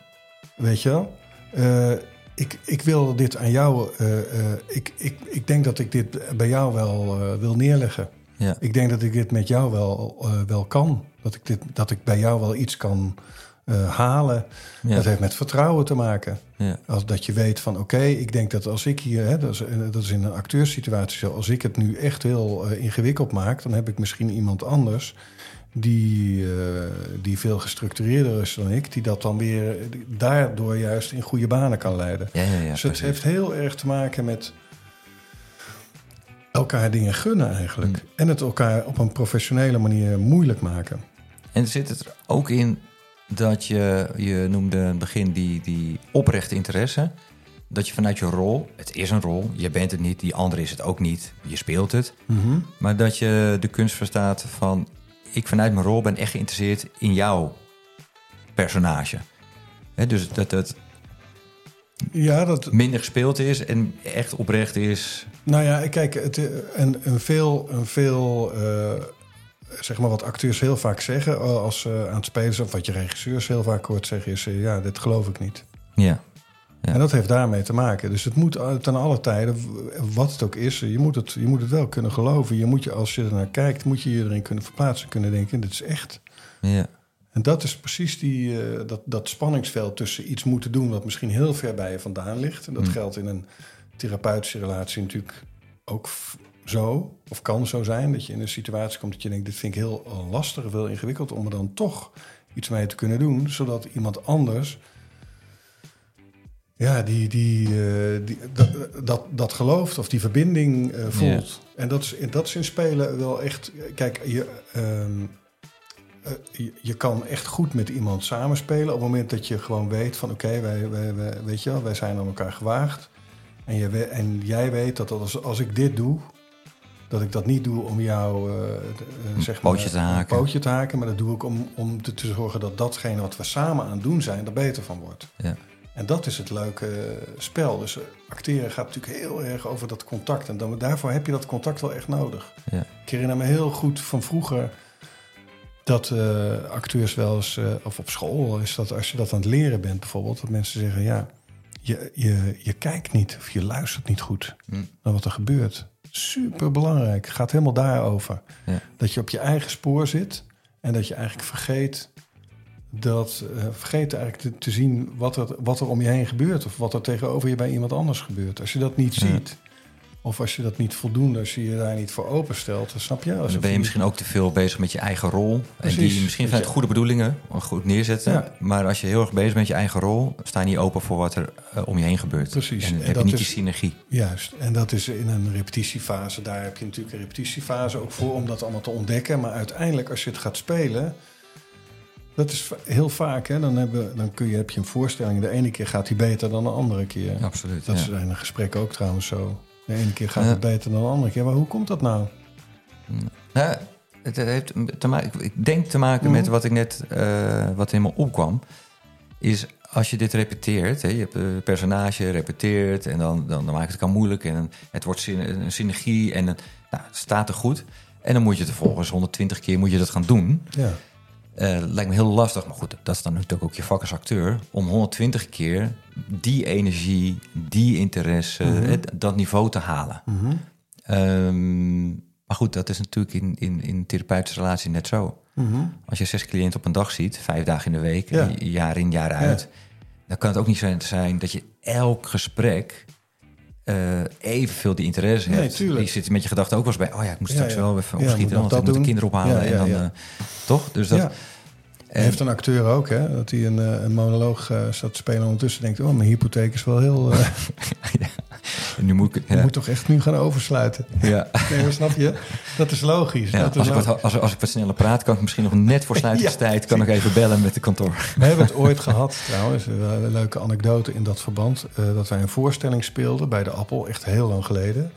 Weet je wel? Uh, ik, ik wil dit aan jou. ik, ik, ik denk dat ik dit bij jou wel wil neerleggen. Ja. Ik denk dat ik dit met jou wel, wel kan. Dat ik, dit, dat ik bij jou wel iets kan halen. Ja. Dat heeft met vertrouwen te maken. Ja. Als dat je weet van oké, okay, ik denk dat als ik hier, hè, dat, is, dat is in een acteurssituatie zo, als ik het nu echt heel ingewikkeld maak, dan heb ik misschien iemand anders die, uh, die veel gestructureerder is dan ik, die dat dan weer daardoor juist in goede banen kan leiden. Ja, ja, ja, dus het precies. heeft heel erg te maken met elkaar dingen gunnen eigenlijk. Mm. En het elkaar op een professionele manier moeilijk maken. En zit het er ook in dat je, je noemde in het begin die, die oprechte interesse. Dat je vanuit je rol, het is een rol, je bent het niet, die andere is het ook niet, je speelt het. Mm -hmm. Maar dat je de kunst verstaat van, ik vanuit mijn rol ben echt geïnteresseerd in jouw personage. He, dus dat het ja, dat... minder gespeeld is en echt oprecht is. Nou ja, kijk, het, een veel, een veel uh zeg maar wat acteurs heel vaak zeggen als ze aan het spelen zijn, of wat je regisseurs heel vaak hoort zeggen, is: ja, dit geloof ik niet. Ja. En dat heeft daarmee te maken. Dus het moet ten alle tijden, wat het ook is, je moet het, je moet het wel kunnen geloven. Je moet je, als je er naar kijkt, moet je je erin kunnen verplaatsen, kunnen denken, dit is echt. Ja. En dat is precies die, eh, dat, dat spanningsveld tussen iets moeten doen wat misschien heel ver bij je vandaan ligt. En dat Mm. geldt in een therapeutische relatie natuurlijk ook zo, of kan zo zijn, dat je in een situatie komt dat je denkt, dit vind ik heel lastig heel ingewikkeld om er dan toch iets mee te kunnen doen, zodat iemand anders ja, die, die, eh, die, dat, dat, dat gelooft of die verbinding eh, voelt. En dat is, dat is in spelen wel echt. Kijk, je, ehm, eh, je, je kan echt goed met iemand samenspelen op het moment dat je gewoon weet van oké, wij, wij, wij, weet je wel, wij zijn aan elkaar gewaagd. En, je, en jij weet dat als, als ik dit doe, dat ik dat niet doe om jou zeg maar, pootje te haken. pootje te haken, maar dat doe ik om, om te, te zorgen dat datgene wat we samen aan het doen zijn, er beter van wordt. Ja. En dat is het leuke spel. Dus acteren gaat natuurlijk heel erg over dat contact. En dan, daarvoor heb je dat contact wel echt nodig. Ja. Ik herinner me heel goed van vroeger dat eh, acteurs wel eens, eh, of op school, is dat als je dat aan het leren bent bijvoorbeeld, dat mensen zeggen: ja, je, je, je kijkt niet of je luistert niet goed Hm. naar wat er gebeurt. Super belangrijk. Gaat helemaal daarover. Ja. Dat je op je eigen spoor zit en dat je eigenlijk vergeet dat eh, vergeet eigenlijk te, te zien wat er, wat er om je heen gebeurt of wat er tegenover je bij iemand anders gebeurt. Als je dat niet Ja. ziet of als je dat niet voldoende, als je je daar niet voor openstelt, dan snap je. Als Dan ben je misschien ook te veel bezig met je eigen rol. En Precies. die misschien vanuit goede bedoelingen goed neerzetten. Ja. Maar als je heel erg bezig bent met je eigen rol, sta je niet open voor wat er eh, om je heen gebeurt. Precies. En En heb je niet is- die synergie. Juist, en dat is in een repetitiefase. Daar heb je natuurlijk een repetitiefase ook voor om dat allemaal te ontdekken. Maar uiteindelijk, als je het gaat spelen, dat is heel vaak. Hè, dan, hebben, dan kun je, heb je een voorstelling. De ene keer gaat die beter dan de andere keer. Absoluut. dat ja. is in een gesprek ook trouwens zo. De ene keer gaat Ja. het beter dan de andere keer. Maar hoe komt dat nou? Nou, het heeft te maken, ik denk te maken met Mhm. wat ik net, eh, wat in me opkwam. Is als je dit repeteert, hè, je hebt een personage repeteert en dan, dan, dan maakt het kan moeilijk en het wordt een synergie en nou, het staat er goed. En dan moet je het vervolgens 120 keer moet je dat gaan doen. Ja, Eh, lijkt me heel lastig, maar goed, dat is dan natuurlijk ook je vak als acteur. Om 120 keer die energie, die interesse, Mhm. het- dat niveau te halen. Mhm. Ehm, maar goed, dat is natuurlijk in, in, in een therapeutische relatie net zo. Mhm. Als je zes cliënten op een dag ziet, vijf dagen in de week, Ja. jaar in, jaar uit, dan kan het ook niet zijn dat je elk gesprek eh, evenveel die interesse Nee, hebt. tuurlijk. Die zit met je gedachten ook wel eens bij. Oh ja, ik moet straks ja. wel even opschieten, nog want ik moet de doen. kinderen ophalen. En dan, eh, toch? Dus dat, en- heeft een acteur ook, hè? Dat hij een, eh, een monoloog eh, staat te spelen en ondertussen denkt... oh, mijn hypotheek is wel heel... en nu moet ik... Je moet toch echt nu gaan oversluiten? ja. Nee, maar snap je? Dat is logisch. Ja, dat is als, ik lo- wat, als, als ik wat sneller praat, kan ik misschien nog net voor sluitingstijd... kan ik even bellen met de kantoor. We hebben het ooit gehad, trouwens, een leuke anekdote in dat verband. eh, dat wij een voorstelling speelden bij de Appel, echt heel lang geleden.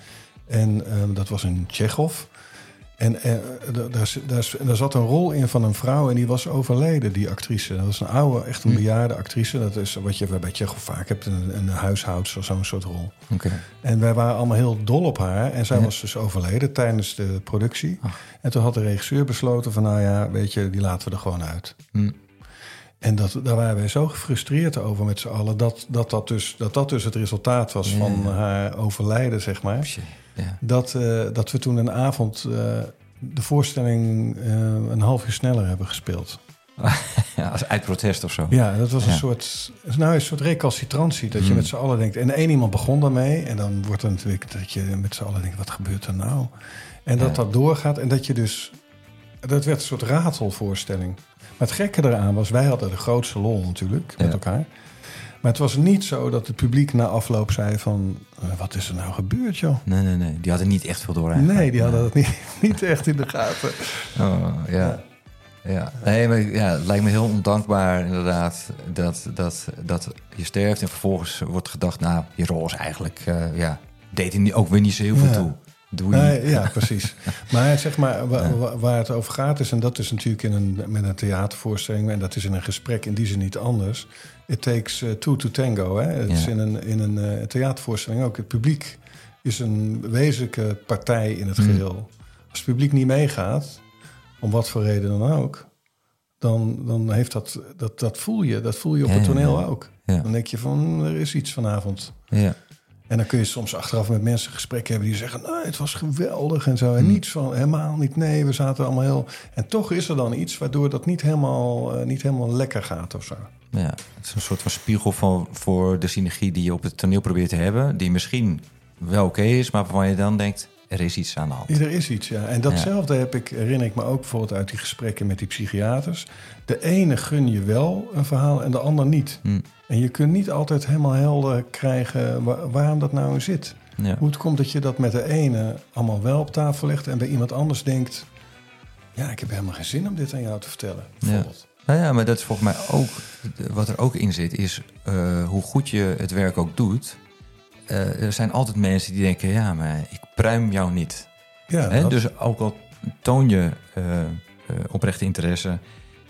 En ehm, dat was in Tsjechov. En eh, da- daar, zat een rol in van een vrouw en die was overleden, die actrice. Dat was een oude, echt een Hm. bejaarde actrice. Dat is wat je bij Tsjechov vaak hebt, een, een huishoudster, zo'n soort rol. Oké. En wij waren allemaal heel dol op haar. En zij Ja. was dus overleden tijdens de productie. Ach. En toen had de regisseur besloten van... nou ja, weet je, die laten we er gewoon uit. Hm. En dat, daar waren wij zo gefrustreerd over met z'n allen... Dat, dat, dat, dus, dat dat dus het resultaat was Ja. van haar overlijden, zeg maar. Ja. Dat, eh, dat we toen een avond eh, de voorstelling eh, een half uur sneller hebben gespeeld. ja, als uit protest of zo. Ja, dat was een Ja. soort, nou, een soort recalcitrantie. Dat je Hmm. met z'n allen denkt. En één iemand begon daarmee. En dan wordt er natuurlijk dat je met z'n allen denkt: wat gebeurt er nou? En dat Ja. dat doorgaat. En dat je dus. Dat werd een soort ratelvoorstelling. Maar het gekke eraan was, wij hadden de grootste lol natuurlijk met elkaar. Maar het was niet zo dat het publiek na afloop zei van... eh, wat is er nou gebeurd, joh? Nee, nee, nee. Die hadden niet echt veel door eigenlijk. Nee, die hadden het niet, niet echt in de gaten. Oh, ja. ja. Nee, maar ja, het lijkt me heel ondankbaar inderdaad dat, dat, dat je sterft en vervolgens wordt gedacht, nou, je rol is eigenlijk, eh, ja, deed hij ook weer niet zo heel veel Ja. toe. Doe je Nee, ja, precies. Maar zeg maar, wa- wa- waar het over gaat is, en dat is natuurlijk in een, met een theatervoorstelling, en dat is in een gesprek in die zin niet anders. It takes uh, two to tango. Hè? Het is in een, in een eh, theatervoorstelling ook. Het publiek is een wezenlijke partij in het Mm. geheel. Als het publiek niet meegaat, om wat voor reden dan ook, dan, dan heeft dat, dat, dat voel je. Dat voel je op Ja, het toneel ja. ook. Dan denk je van, er is iets vanavond. Ja. En dan kun je soms achteraf met mensen gesprekken hebben die zeggen, nou, het was geweldig en zo. En Hmm. niets van, helemaal niet, nee, we zaten allemaal heel... En toch is er dan iets waardoor dat niet helemaal, eh, niet helemaal lekker gaat of zo. Ja, het is een soort van spiegel van, voor de synergie die je op het toneel probeert te hebben. Die misschien wel oké is, maar waarvan je dan denkt, er is iets aan de hand. Ja, er is iets, ja. En datzelfde heb ik, herinner ik me ook bijvoorbeeld uit die gesprekken met die psychiaters. De ene gun je wel een verhaal en de ander niet. Hm. En je kunt niet altijd helemaal helder krijgen wa- waarom dat nou zit. Ja. Hoe het komt dat je dat met de ene allemaal wel op tafel legt en bij iemand anders denkt... Ja, ik heb helemaal geen zin om dit aan jou te vertellen. Bijvoorbeeld. Nou ja, maar dat is volgens mij ook, wat er ook in zit, is eh, hoe goed je het werk ook doet. Eh, er zijn altijd mensen die denken, ja, maar ik pruim jou niet. Ja, Hè? dat- Dus ook al toon je eh, oprechte interesse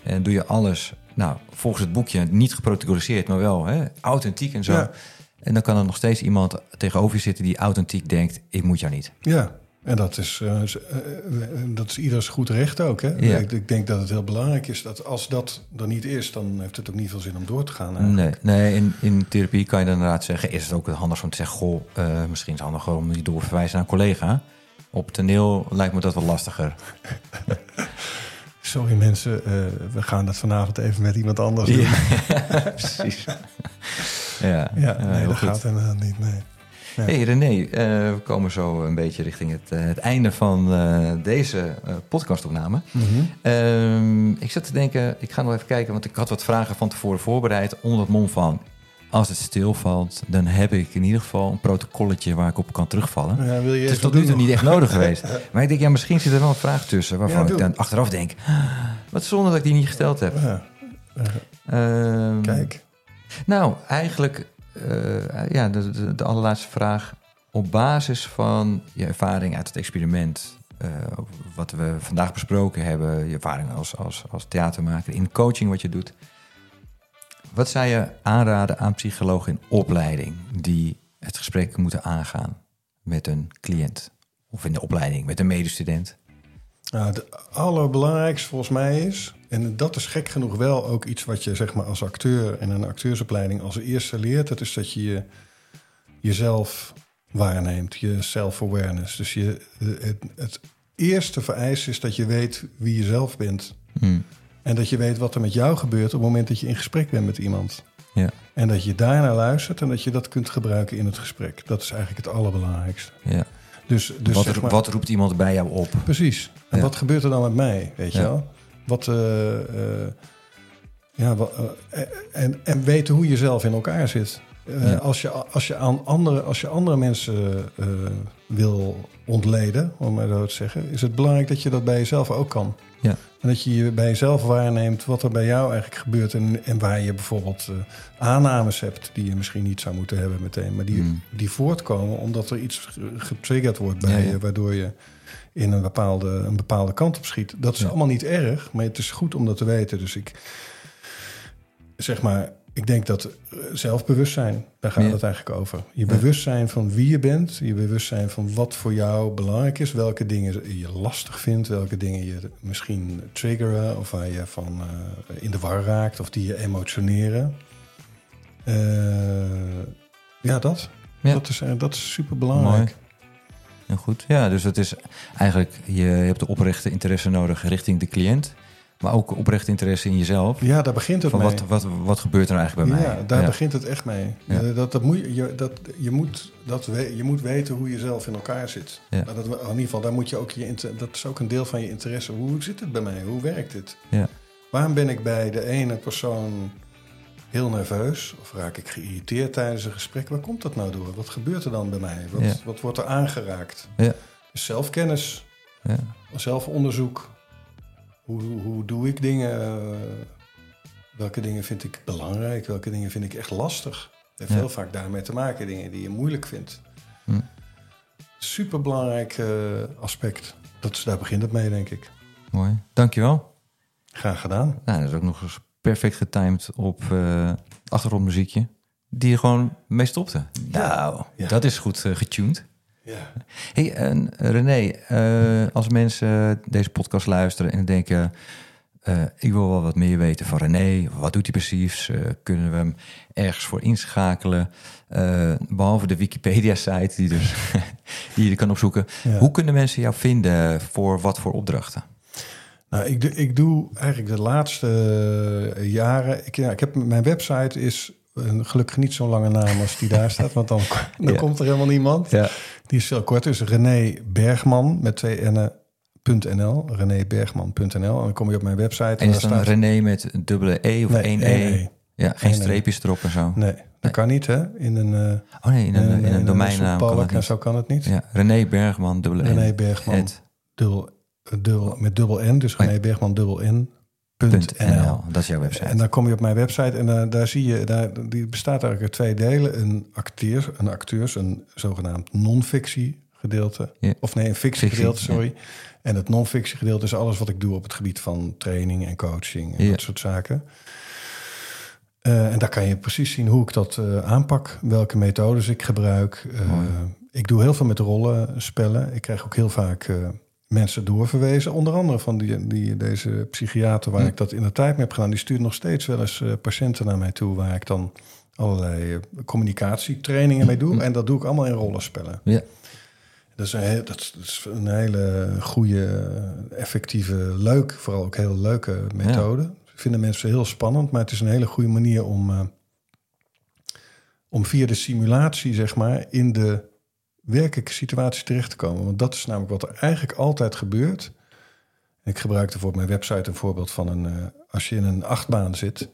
en doe je alles, nou, volgens het boekje niet geprotocoliseerd, maar wel hè, authentiek en zo. Ja. En dan kan er nog steeds iemand tegenover je zitten die authentiek denkt, ik moet jou niet. ja. En dat is, eh, eh, eh, dat is ieders goed recht ook. Hè? Ja. Ik, ik denk dat het heel belangrijk is dat als dat er niet is... dan heeft het ook niet veel zin om door te gaan. eigenlijk. Nee, nee in, in therapie kan je dan inderdaad zeggen... is het ook handig om te zeggen... goh, misschien is het handiger om die door te verwijzen naar een collega. Op toneel lijkt me dat wel lastiger. Sorry mensen, we gaan dat vanavond even met iemand anders doen. Ja, precies. Ja, Ja, nee, dat goed. gaat inderdaad niet. Nee. Hey René, eh, we komen zo een beetje richting het, eh, het einde van eh, deze podcastopname. Mhm. Ehm, ik zat te denken, ik ga nog even kijken... want ik had wat vragen van tevoren voorbereid... onder het mom van... als het stilvalt, dan heb ik in ieder geval een protocolletje... waar ik op kan terugvallen. Ja, wil je Het is tot nu toe niet echt nodig geweest. Maar ik denk, ja, misschien zit er wel een vraag tussen... waarvan Ja, ik dan achteraf denk... "Ah, wat zonde dat ik die niet gesteld heb. Ja, Ehm, kijk. Nou, eigenlijk, eh, ja, de, de, de allerlaatste vraag. Op basis van je ervaring uit het experiment... eh, wat we vandaag besproken hebben... je ervaring als, als, als theatermaker... in coaching wat je doet... wat zou je aanraden aan psychologen in opleiding... die het gesprek moeten aangaan met een cliënt? Of in de opleiding met een medestudent? Nou, het allerbelangrijkste volgens mij is... en dat is gek genoeg wel ook iets wat je zeg maar, als acteur... in een acteursopleiding als eerste leert... dat is dat je, je jezelf waarneemt, je self-awareness. Dus je, het, het eerste vereist is dat je weet wie je zelf bent... Hmm, en dat je weet wat er met jou gebeurt... op het moment dat je in gesprek bent met iemand. Ja, En dat je daarnaar luistert en dat je dat kunt gebruiken in het gesprek. Dat is eigenlijk het allerbelangrijkste. ja. Dus, dus wat, zeg maar, wat roept iemand bij jou op? Precies. En Ja. wat gebeurt er dan met mij, weet je Ja. wel? Wat, eh, eh, ja, eh, en, en weten hoe je zelf in elkaar zit. Ja. als, je, als, je aan andere, als je andere mensen wil ontleden, om maar zo te zeggen... is het belangrijk dat je dat bij jezelf ook kan. Ja. En dat je je bij jezelf waarneemt wat er bij jou eigenlijk gebeurt... en, en waar je bijvoorbeeld eh, aannames hebt die je misschien niet zou moeten hebben meteen... maar die, Hmm. die voortkomen omdat er iets ge- getriggerd wordt bij Ja, ja. je... waardoor je in een bepaalde, een bepaalde kant op schiet. Dat is Ja. allemaal niet erg, maar het is goed om dat te weten. Dus ik zeg maar, ik denk dat eh, zelfbewustzijn, daar gaat Ja. het eigenlijk over. Je Ja. bewustzijn van wie je bent, je bewustzijn van wat voor jou belangrijk is, welke dingen je lastig vindt, welke dingen je misschien triggeren of waar je van eh, in de war raakt of die je emotioneren. Eh, ja, dat. Ja. Dat is, dat is super belangrijk. Ja, goed. Ja, dus het is eigenlijk, je hebt de oprechte interesse nodig richting de cliënt, maar ook oprechte interesse in jezelf. Ja, daar begint het Van mee. wat, wat, wat gebeurt er nou eigenlijk bij ja, mij? daar Ja. begint het echt mee. Ja. Eh, Dat, dat moet, je- dat, je, moet, dat we, je moet weten hoe je zelf in elkaar zit. Dat, in ieder geval, daar moet je ook je, dat is ook een deel van je interesse. Hoe zit het bij mij? Hoe werkt dit? Ja. Waarom ben ik bij de ene persoon heel nerveus? Of raak ik geïrriteerd tijdens een gesprek? Waar komt dat nou door? Wat gebeurt er dan bij mij? Wat, wat wordt er aangeraakt? Ja. Dus zelfkennis, Ja. zelfonderzoek. Hoe, hoe, hoe doe ik dingen? Welke dingen vind ik belangrijk? Welke dingen vind ik echt lastig? Het heeft Ja. heel vaak daarmee te maken, dingen die je moeilijk vindt. Hm. Superbelangrijk eh, aspect. Dat is, daar begint het mee, denk ik. Mooi. Dankjewel. Graag gedaan. Nou, dat is ook nog eens perfect getimed op eh achtergrondmuziekje, die je gewoon mee stopte. Nou, Ja. dat is goed eh, getuned. Ja. Hey, en René, eh, als mensen deze podcast luisteren en denken... eh, ik wil wel wat meer weten van René. Wat doet hij precies? Eh, kunnen we hem ergens voor inschakelen? Eh, behalve de Wikipedia-site die, dus, die je kan opzoeken. Ja. Hoe kunnen mensen jou vinden voor wat voor opdrachten? Nou, ik, doe- ik doe eigenlijk de laatste eh, jaren. Ik, ja, ik heb mijn website is gelukkig niet zo'n lange naam als die daar staat, want dan, dan Ja. komt er helemaal niemand. Ja. Die is veel korter. Dus René Bergman met twee n'en.nl. renébergman.nl. En dan kom je op mijn website. En daar is dan staat- René met een dubbele E of Nee, één E? E. Ja, geen E. streepjes erop en zo. Nee, dat kan niet, hè? In een, eh, Oh nee, in een, in een domeinnaam kan en niet. zo kan het niet. Ja, René Bergman, dubbele N. René Bergman, dubbel, dubbel, met dubbel N. Dus Oh. René Bergman, dubbel N. NL. Dat is jouw website. En dan kom je op mijn website en daar, daar zie je, daar, die bestaat eigenlijk uit twee delen. Een acteur, een acteurs, een zogenaamd non-fictie gedeelte. Of nee, een fictie Fictie, gedeelte, sorry. En het non-fictie gedeelte is alles wat ik doe op het gebied van training en coaching en dat soort zaken. Eh, en daar kan je precies zien hoe ik dat eh, aanpak, welke methodes ik gebruik. Eh, ik doe heel veel met rollenspellen. Ik krijg ook heel vaak eh, mensen doorverwezen. Onder andere van die, die, deze psychiater waar Hm. ik dat in de tijd mee heb gedaan. Die stuurt nog steeds wel eens eh, patiënten naar mij toe... waar ik dan allerlei eh, communicatietrainingen mee doe. Hm. En dat doe ik allemaal in rollenspellen. Ja. Dat is een, heel, dat is- een hele goede, effectieve, leuk, vooral ook heel leuke methode. Vinden mensen heel spannend, maar het is een hele goede manier om, eh, om via de simulatie, zeg maar, in de werkelijke situatie terecht te komen. Want dat is namelijk wat er eigenlijk altijd gebeurt. Ik gebruikte voor op mijn website een voorbeeld van een, eh, als je in een achtbaan zit,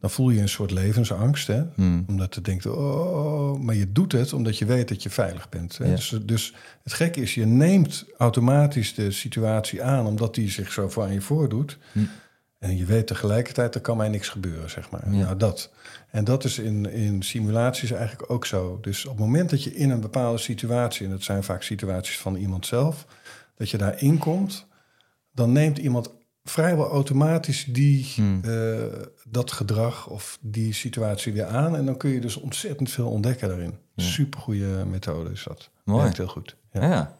dan voel je een soort levensangst. Hè? Hmm. Omdat je denkt, oh, maar je doet het omdat je weet dat je veilig bent. Hè? Ja. Dus, dus het gekke is, je neemt automatisch de situatie aan, omdat die zich zo voor aan je voordoet. Hm. En je weet tegelijkertijd, er kan mij niks gebeuren, zeg maar. Ja. Nou, dat. En dat is in, in simulaties eigenlijk ook zo. Dus op het moment dat je in een bepaalde situatie, en dat zijn vaak situaties van iemand zelf, dat je daarin komt, dan neemt iemand vrijwel automatisch die, Hmm. eh, dat gedrag of die situatie weer aan. En dan kun je dus ontzettend veel ontdekken daarin. Ja. Supergoeie methode is dat. Mooi. Werkt heel goed. Ja. Ja.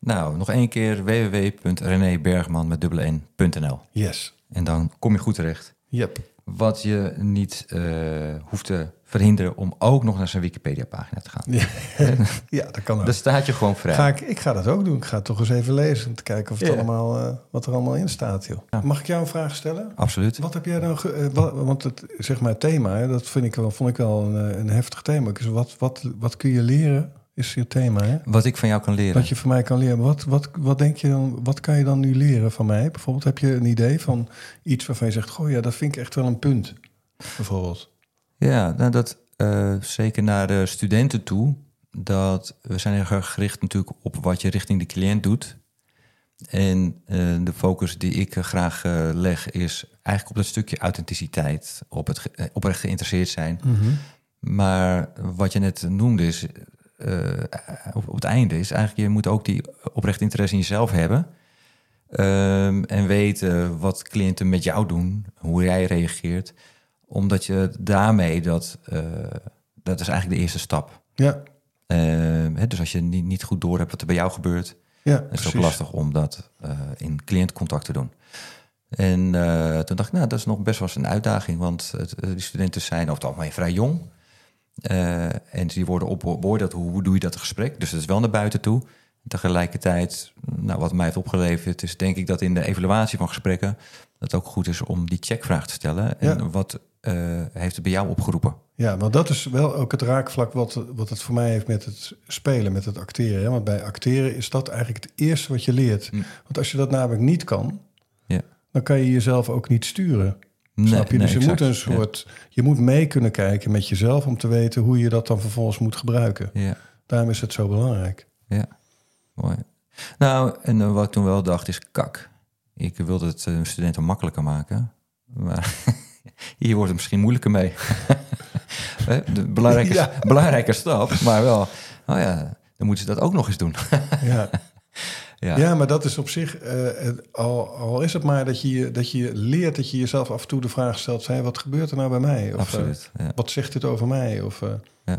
Nou, nog één keer www.renébergman met dubbele N.nl. Yes. En dan kom je goed terecht. Yep. Wat je niet eh, hoeft te verhinderen om ook nog naar zijn Wikipedia-pagina te gaan. Ja, ja dat kan ook. Daar staat je gewoon vrij. Ga ik, ik ga dat ook doen. Ik ga het toch eens even lezen om te kijken of het Ja. allemaal, eh, wat er allemaal in staat. Joh. Ja. Mag ik jou een vraag stellen? Absoluut. Wat heb jij dan... eh, wat, want het, zeg maar, het thema, hè, dat vind ik wel, vond ik wel een, een heftig thema. Dus wat, wat, wat kun je leren, is je thema. Hè? Wat ik van jou kan leren. Wat je van mij kan leren. Wat, wat, wat denk je dan, wat kan je dan nu leren van mij? Bijvoorbeeld, heb je een idee van iets waarvan je zegt: Goh, ja, dat vind ik echt wel een punt. Bijvoorbeeld. Ja, nou dat eh, zeker naar de studenten toe. Dat we zijn heel erg gericht natuurlijk op wat je richting de cliënt doet. En eh, de focus die ik eh, graag leg is eigenlijk op dat stukje authenticiteit. Op het ge- oprecht geïnteresseerd zijn. Maar wat je net noemde is, op, op het einde is eigenlijk, je moet ook die oprecht interesse in jezelf hebben. Ehm, en weten wat cliënten met jou doen, hoe jij reageert. Omdat je daarmee dat, eh, dat is eigenlijk de eerste stap. Ja, Ehm, hè, dus als je niet, niet goed door hebt wat er bij jou gebeurt, ja is het precies. ook lastig om dat eh, in cliëntcontact te doen. En eh, toen dacht ik, nou, dat is nog best wel eens een uitdaging, want eh, die studenten zijn over het algemeen vrij jong. Eh, en die worden op beoordeeld, hoe, hoe doe je dat gesprek? Dus dat is wel naar buiten toe. Tegelijkertijd, nou, wat mij heeft opgeleverd, is denk ik dat in de evaluatie van gesprekken het ook goed is om die checkvraag te stellen. En Ja. wat eh, heeft het bij jou opgeroepen? Ja, want dat is wel ook het raakvlak wat, wat het voor mij heeft met het spelen, met het acteren. Hè? Want bij acteren is dat eigenlijk het eerste wat je leert. Mm. Want als je dat namelijk niet kan, Ja. dan kan je jezelf ook niet sturen. Nee, Snap je? nee, dus je exact. moet een soort, je moet mee kunnen kijken met jezelf om te weten hoe je dat dan vervolgens moet gebruiken. Ja. Daarom is het zo belangrijk. Ja, mooi. Nou, en eh, wat ik toen wel dacht is kak. Ik wilde het eh, studenten makkelijker maken. Maar hier wordt het misschien moeilijker mee. Hè, De belangrijke, Ja. belangrijke stap, maar wel... Oh ja, dan moeten ze dat ook nog eens doen. Ja. ja. Ja, maar dat is op zich, eh, het- al, al is het maar dat je, dat je leert dat je jezelf af en toe de vraag stelt: hey, wat gebeurt er nou bij mij? Of, eh, absoluut. Ja. wat zegt dit over mij? Of eh, Ja.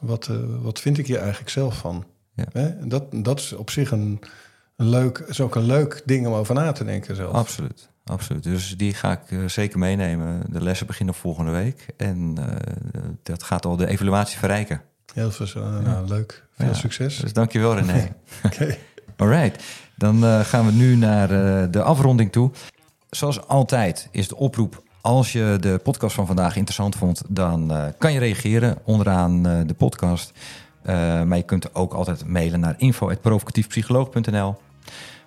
wat, wat vind ik hier eigenlijk zelf van? Hè? Dat, dat is op zich een, een leuk, is ook een leuk ding om over na te denken zelf. Absoluut. absoluut. Dus die ga ik uh, zeker meenemen. De lessen beginnen volgende week. En uh, dat gaat al de evaluatie verrijken. Heel veel, uh, nou, leuk. Veel ja. succes. Dus dankjewel René. Oké. Okay. Alright, dan gaan we nu naar de afronding toe. Zoals altijd is de oproep als je de podcast van vandaag interessant vond, dan uh, kan je reageren onderaan de podcast. Maar je kunt ook altijd mailen naar info.provocatiefpsycholoog.nl.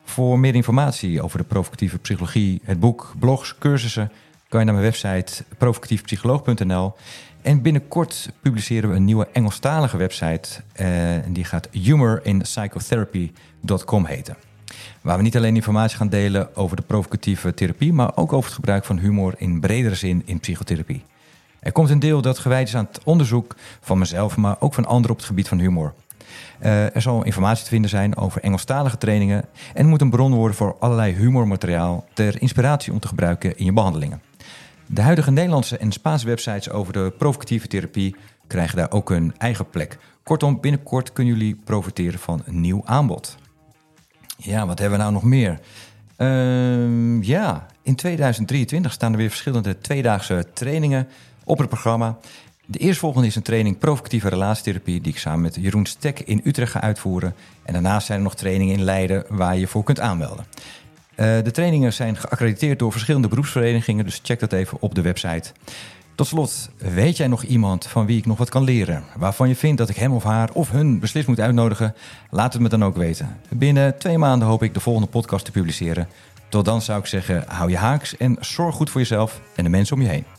Voor meer informatie over de provocatieve psychologie, het boek, blogs, cursussen, kan je naar mijn website provocatiefpsycholoog.nl. En binnenkort publiceren we een nieuwe Engelstalige website. en die gaat humorinpsychotherapy.com heten. Waar we niet alleen informatie gaan delen over de provocatieve therapie, maar ook over het gebruik van humor in bredere zin in psychotherapie. Er komt een deel dat gewijd is aan het onderzoek van mezelf, maar ook van anderen op het gebied van humor. Uh, er zal informatie te vinden zijn over Engelstalige trainingen en moet een bron worden voor allerlei humormateriaal ter inspiratie om te gebruiken in je behandelingen. De huidige Nederlandse en Spaanse websites over de provocatieve therapie krijgen daar ook hun eigen plek. Kortom, binnenkort kunnen jullie profiteren van een nieuw aanbod. Ja, wat hebben we nou nog meer? Uh, ja, in 2023 staan er weer verschillende tweedaagse trainingen op het programma. De eerstvolgende is een training provocatieve relatietherapie die ik samen met Jeroen Stek in Utrecht ga uitvoeren. En daarnaast zijn er nog trainingen in Leiden waar je voor kunt aanmelden. Uh, de trainingen zijn geaccrediteerd door verschillende beroepsverenigingen, dus check dat even op de website. Tot slot, weet jij nog iemand van wie ik nog wat kan leren? Waarvan je vindt dat ik hem of haar of hun beslist moet uitnodigen? Laat het me dan ook weten. Binnen twee maanden hoop ik de volgende podcast te publiceren. Tot dan zou ik zeggen, hou je haaks en zorg goed voor jezelf en de mensen om je heen.